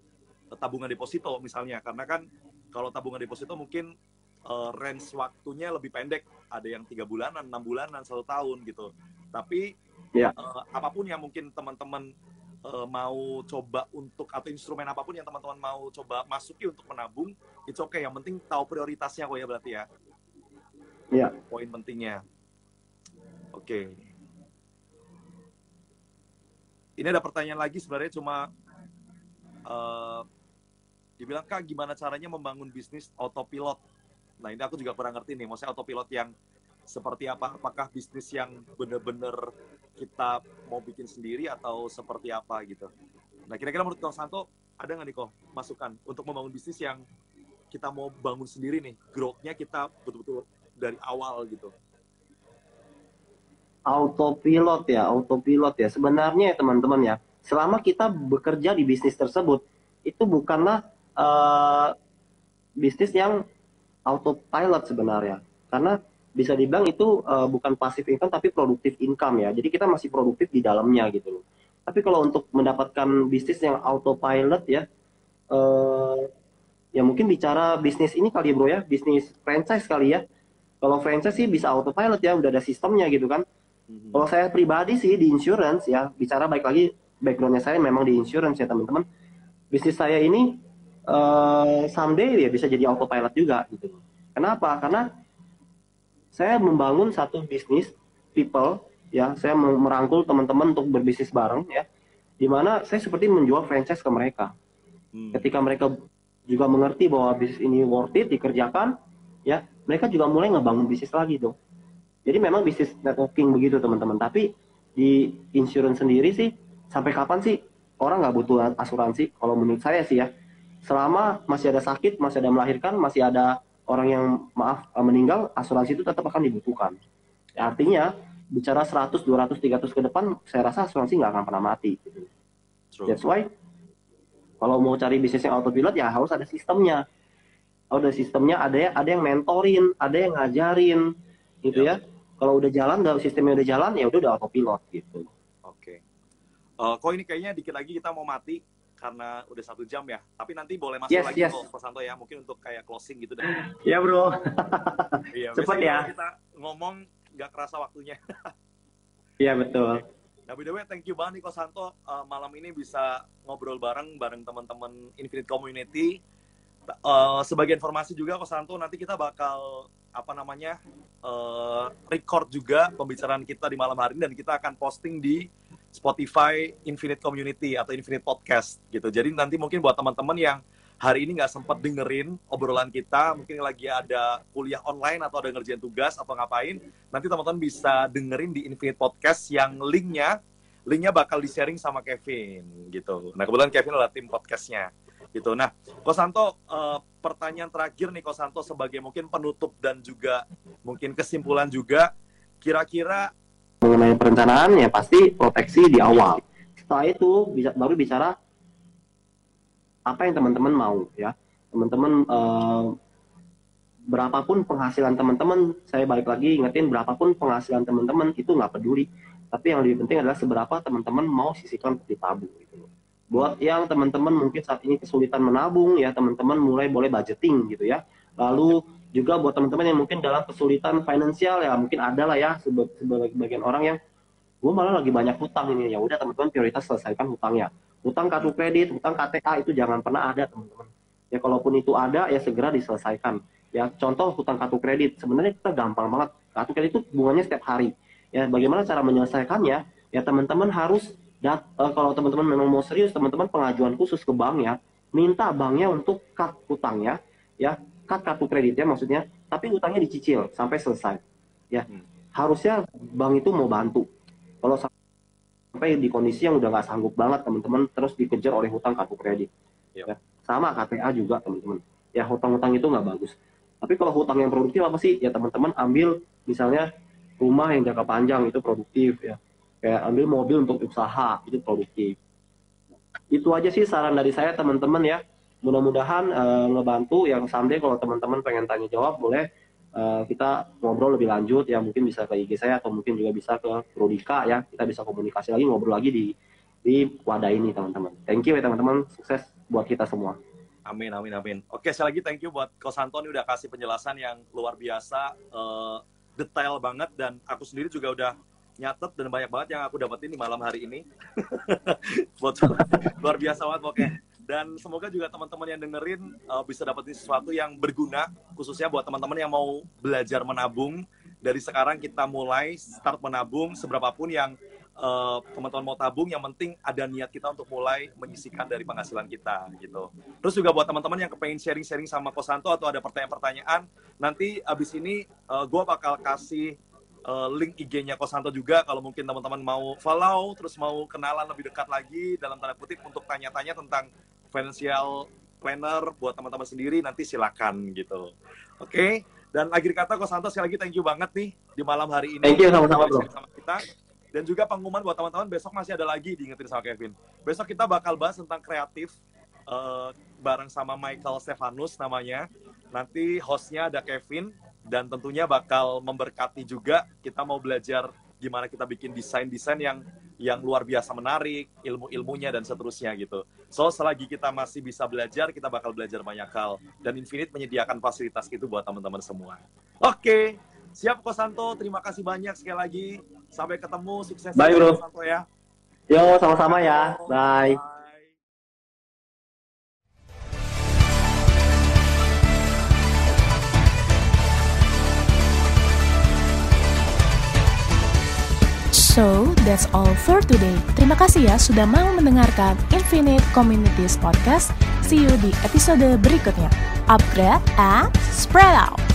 tabungan deposito misalnya karena kan kalau tabungan deposito mungkin uh, range waktunya lebih pendek ada yang tiga bulanan enam bulanan satu tahun gitu tapi yeah. Ya. uh, apa pun yang mungkin teman-teman uh, mau coba untuk atau instrumen apa pun yang teman-teman mau coba masuki untuk menabung, itu oke. Okay. Yang penting tahu prioritasnya kok ya berarti ya. Iya. Poin pentingnya. Oke. Okay. Ini ada pertanyaan lagi sebenarnya cuma uh, dibilang kak gimana caranya membangun bisnis autopilot. Nah ini aku juga kurang ngerti nih, maksudnya autopilot yang seperti apa? Apakah bisnis yang benar-benar kita mau bikin sendiri atau seperti apa gitu? Nah, kira-kira menurut Kang Santo ada nggak nih kok masukan untuk membangun bisnis yang kita mau bangun sendiri nih, growth-nya kita betul-betul dari awal gitu? Autopilot ya, autopilot ya. Sebenarnya ya teman-teman ya, selama kita bekerja di bisnis tersebut, itu bukanlah uh, bisnis yang autopilot sebenarnya karena bisa dibilang itu uh, bukan pasif income tapi produktif income ya jadi kita masih produktif di dalamnya gitu loh tapi kalau untuk mendapatkan bisnis yang autopilot ya uh, ya mungkin bicara bisnis ini kali ya bro ya bisnis franchise kali ya kalau franchise sih bisa autopilot ya udah ada sistemnya gitu kan hmm. kalau saya pribadi sih di insurance ya bicara baik lagi backgroundnya saya memang di insurance ya teman-teman bisnis saya ini uh, someday ya bisa jadi autopilot juga gitu. Kenapa? Karena saya membangun satu bisnis people ya, saya merangkul teman-teman untuk berbisnis bareng ya, di mana saya seperti menjual franchise ke mereka. Hmm. Ketika mereka juga mengerti bahwa bisnis ini worth it dikerjakan, ya mereka juga mulai ngebangun bisnis lagi dong. Jadi memang bisnis networking begitu teman-teman. Tapi di insurance sendiri sih sampai kapan sih orang nggak butuh asuransi kalau menurut saya sih ya selama masih ada sakit masih ada melahirkan masih ada orang yang maaf eh, meninggal asuransi itu tetap akan dibutuhkan. Ya, artinya bicara 100 200 300 ke depan saya rasa asuransi nggak akan pernah mati. True. that's why kalau mau cari bisnis yang autopilot ya harus ada sistemnya. Ada sistemnya ada yang ada yang mentorin ada yang ngajarin gitu yeah. ya. Kalau udah jalan sistemnya udah jalan ya udah udah autopilot gitu. Uh, kok ini kayaknya dikit lagi kita mau mati karena udah satu jam ya. Tapi nanti boleh masuk yes, lagi yes. kok Santo ya, mungkin untuk kayak closing gitu deh. Iya bro. iya, Cepet ya. Kita ngomong nggak kerasa waktunya. Iya betul. Nah, by the way, thank you banget nih Santo. Uh, malam ini bisa ngobrol bareng bareng teman-teman Infinite Community. Uh, sebagai informasi juga Santo, nanti kita bakal apa namanya uh, record juga pembicaraan kita di malam hari ini dan kita akan posting di Spotify Infinite Community atau Infinite Podcast gitu. Jadi nanti mungkin buat teman-teman yang hari ini nggak sempat dengerin obrolan kita, mungkin lagi ada kuliah online atau ada ngerjain tugas atau ngapain, nanti teman-teman bisa dengerin di Infinite Podcast yang linknya linknya bakal di-sharing sama Kevin gitu. Nah kebetulan Kevin adalah tim podcastnya gitu. Nah, Kosanto, uh, pertanyaan terakhir nih Kosanto sebagai mungkin penutup dan juga mungkin kesimpulan juga, kira-kira mengenai perencanaan ya pasti proteksi di awal. Setelah itu bisa baru bicara apa yang teman-teman mau ya. Teman-teman eh, berapapun penghasilan teman-teman, saya balik lagi ingetin berapapun penghasilan teman-teman itu nggak peduli. Tapi yang lebih penting adalah seberapa teman-teman mau sisihkan di tabung gitu. Buat yang teman-teman mungkin saat ini kesulitan menabung ya teman-teman mulai boleh budgeting gitu ya. Lalu juga buat teman-teman yang mungkin dalam kesulitan finansial ya mungkin ada lah ya sebagai bagian orang yang gue malah lagi banyak hutang ini. Ya udah teman-teman prioritas selesaikan hutangnya hutang kartu kredit hutang KTA itu jangan pernah ada teman-teman. Ya kalaupun itu ada ya segera diselesaikan. Ya contoh hutang kartu kredit sebenarnya kita gampang banget. Kartu kredit itu bunganya setiap hari. Ya bagaimana cara menyelesaikannya? Ya teman-teman harus dat uh, kalau teman-teman memang mau serius teman-teman pengajuan khusus ke bank ya minta banknya untuk cut hutangnya. Ya cut kartu kreditnya maksudnya, tapi utangnya dicicil sampai selesai. Ya, hmm. harusnya bank itu mau bantu. Kalau sampai di kondisi yang udah nggak sanggup banget teman-teman, terus dikejar oleh hutang kartu kredit. Yep. Ya, sama KTA juga teman-teman. Ya hutang-hutang itu nggak bagus. Tapi kalau hutang yang produktif apa sih? Ya teman-teman ambil misalnya rumah yang jangka panjang itu produktif ya. Kayak ambil mobil untuk usaha itu produktif. Itu aja sih saran dari saya teman-teman ya mudah-mudahan uh, ngebantu yang someday kalau teman-teman pengen tanya jawab boleh uh, kita ngobrol lebih lanjut ya mungkin bisa ke IG saya atau mungkin juga bisa ke Prodika ya. Kita bisa komunikasi lagi ngobrol lagi di di wadah ini teman-teman. Thank you ya teman-teman. Sukses buat kita semua. Amin, amin, amin. Oke, sekali lagi thank you buat Kos Antoni udah kasih penjelasan yang luar biasa, uh, detail banget, dan aku sendiri juga udah nyatet dan banyak banget yang aku dapetin di malam hari ini. luar biasa banget, oke dan semoga juga teman-teman yang dengerin uh, bisa dapetin sesuatu yang berguna khususnya buat teman-teman yang mau belajar menabung. Dari sekarang kita mulai start menabung seberapapun yang uh, teman-teman mau tabung yang penting ada niat kita untuk mulai menyisikan dari penghasilan kita gitu. Terus juga buat teman-teman yang kepengen sharing-sharing sama Kosanto atau ada pertanyaan-pertanyaan nanti abis ini uh, gue bakal kasih uh, link IG-nya Kosanto juga. Kalau mungkin teman-teman mau follow terus mau kenalan lebih dekat lagi dalam tanda kutip untuk tanya-tanya tentang financial planner buat teman-teman sendiri nanti silakan gitu. Oke. Okay? Dan akhir kata Kosanto sekali lagi thank you banget nih di malam hari ini. Thank you sama-sama bro. Sama kita. Dan juga pengumuman buat teman-teman besok masih ada lagi diingetin sama Kevin. Besok kita bakal bahas tentang kreatif uh, bareng sama Michael Stefanus namanya. Nanti hostnya ada Kevin dan tentunya bakal memberkati juga. Kita mau belajar gimana kita bikin desain-desain yang yang luar biasa menarik, ilmu-ilmunya dan seterusnya gitu. So selagi kita masih bisa belajar, kita bakal belajar banyak hal dan Infinite menyediakan fasilitas itu buat teman-teman semua. Oke, siap Kosanto. Terima kasih banyak sekali lagi. Sampai ketemu, sukses Bye, bro. Kosanto ya. Yo, sama-sama ya. Bye. So, that's all for today. Terima kasih ya sudah mau mendengarkan Infinite Communities Podcast. See you di episode berikutnya. Upgrade and spread out!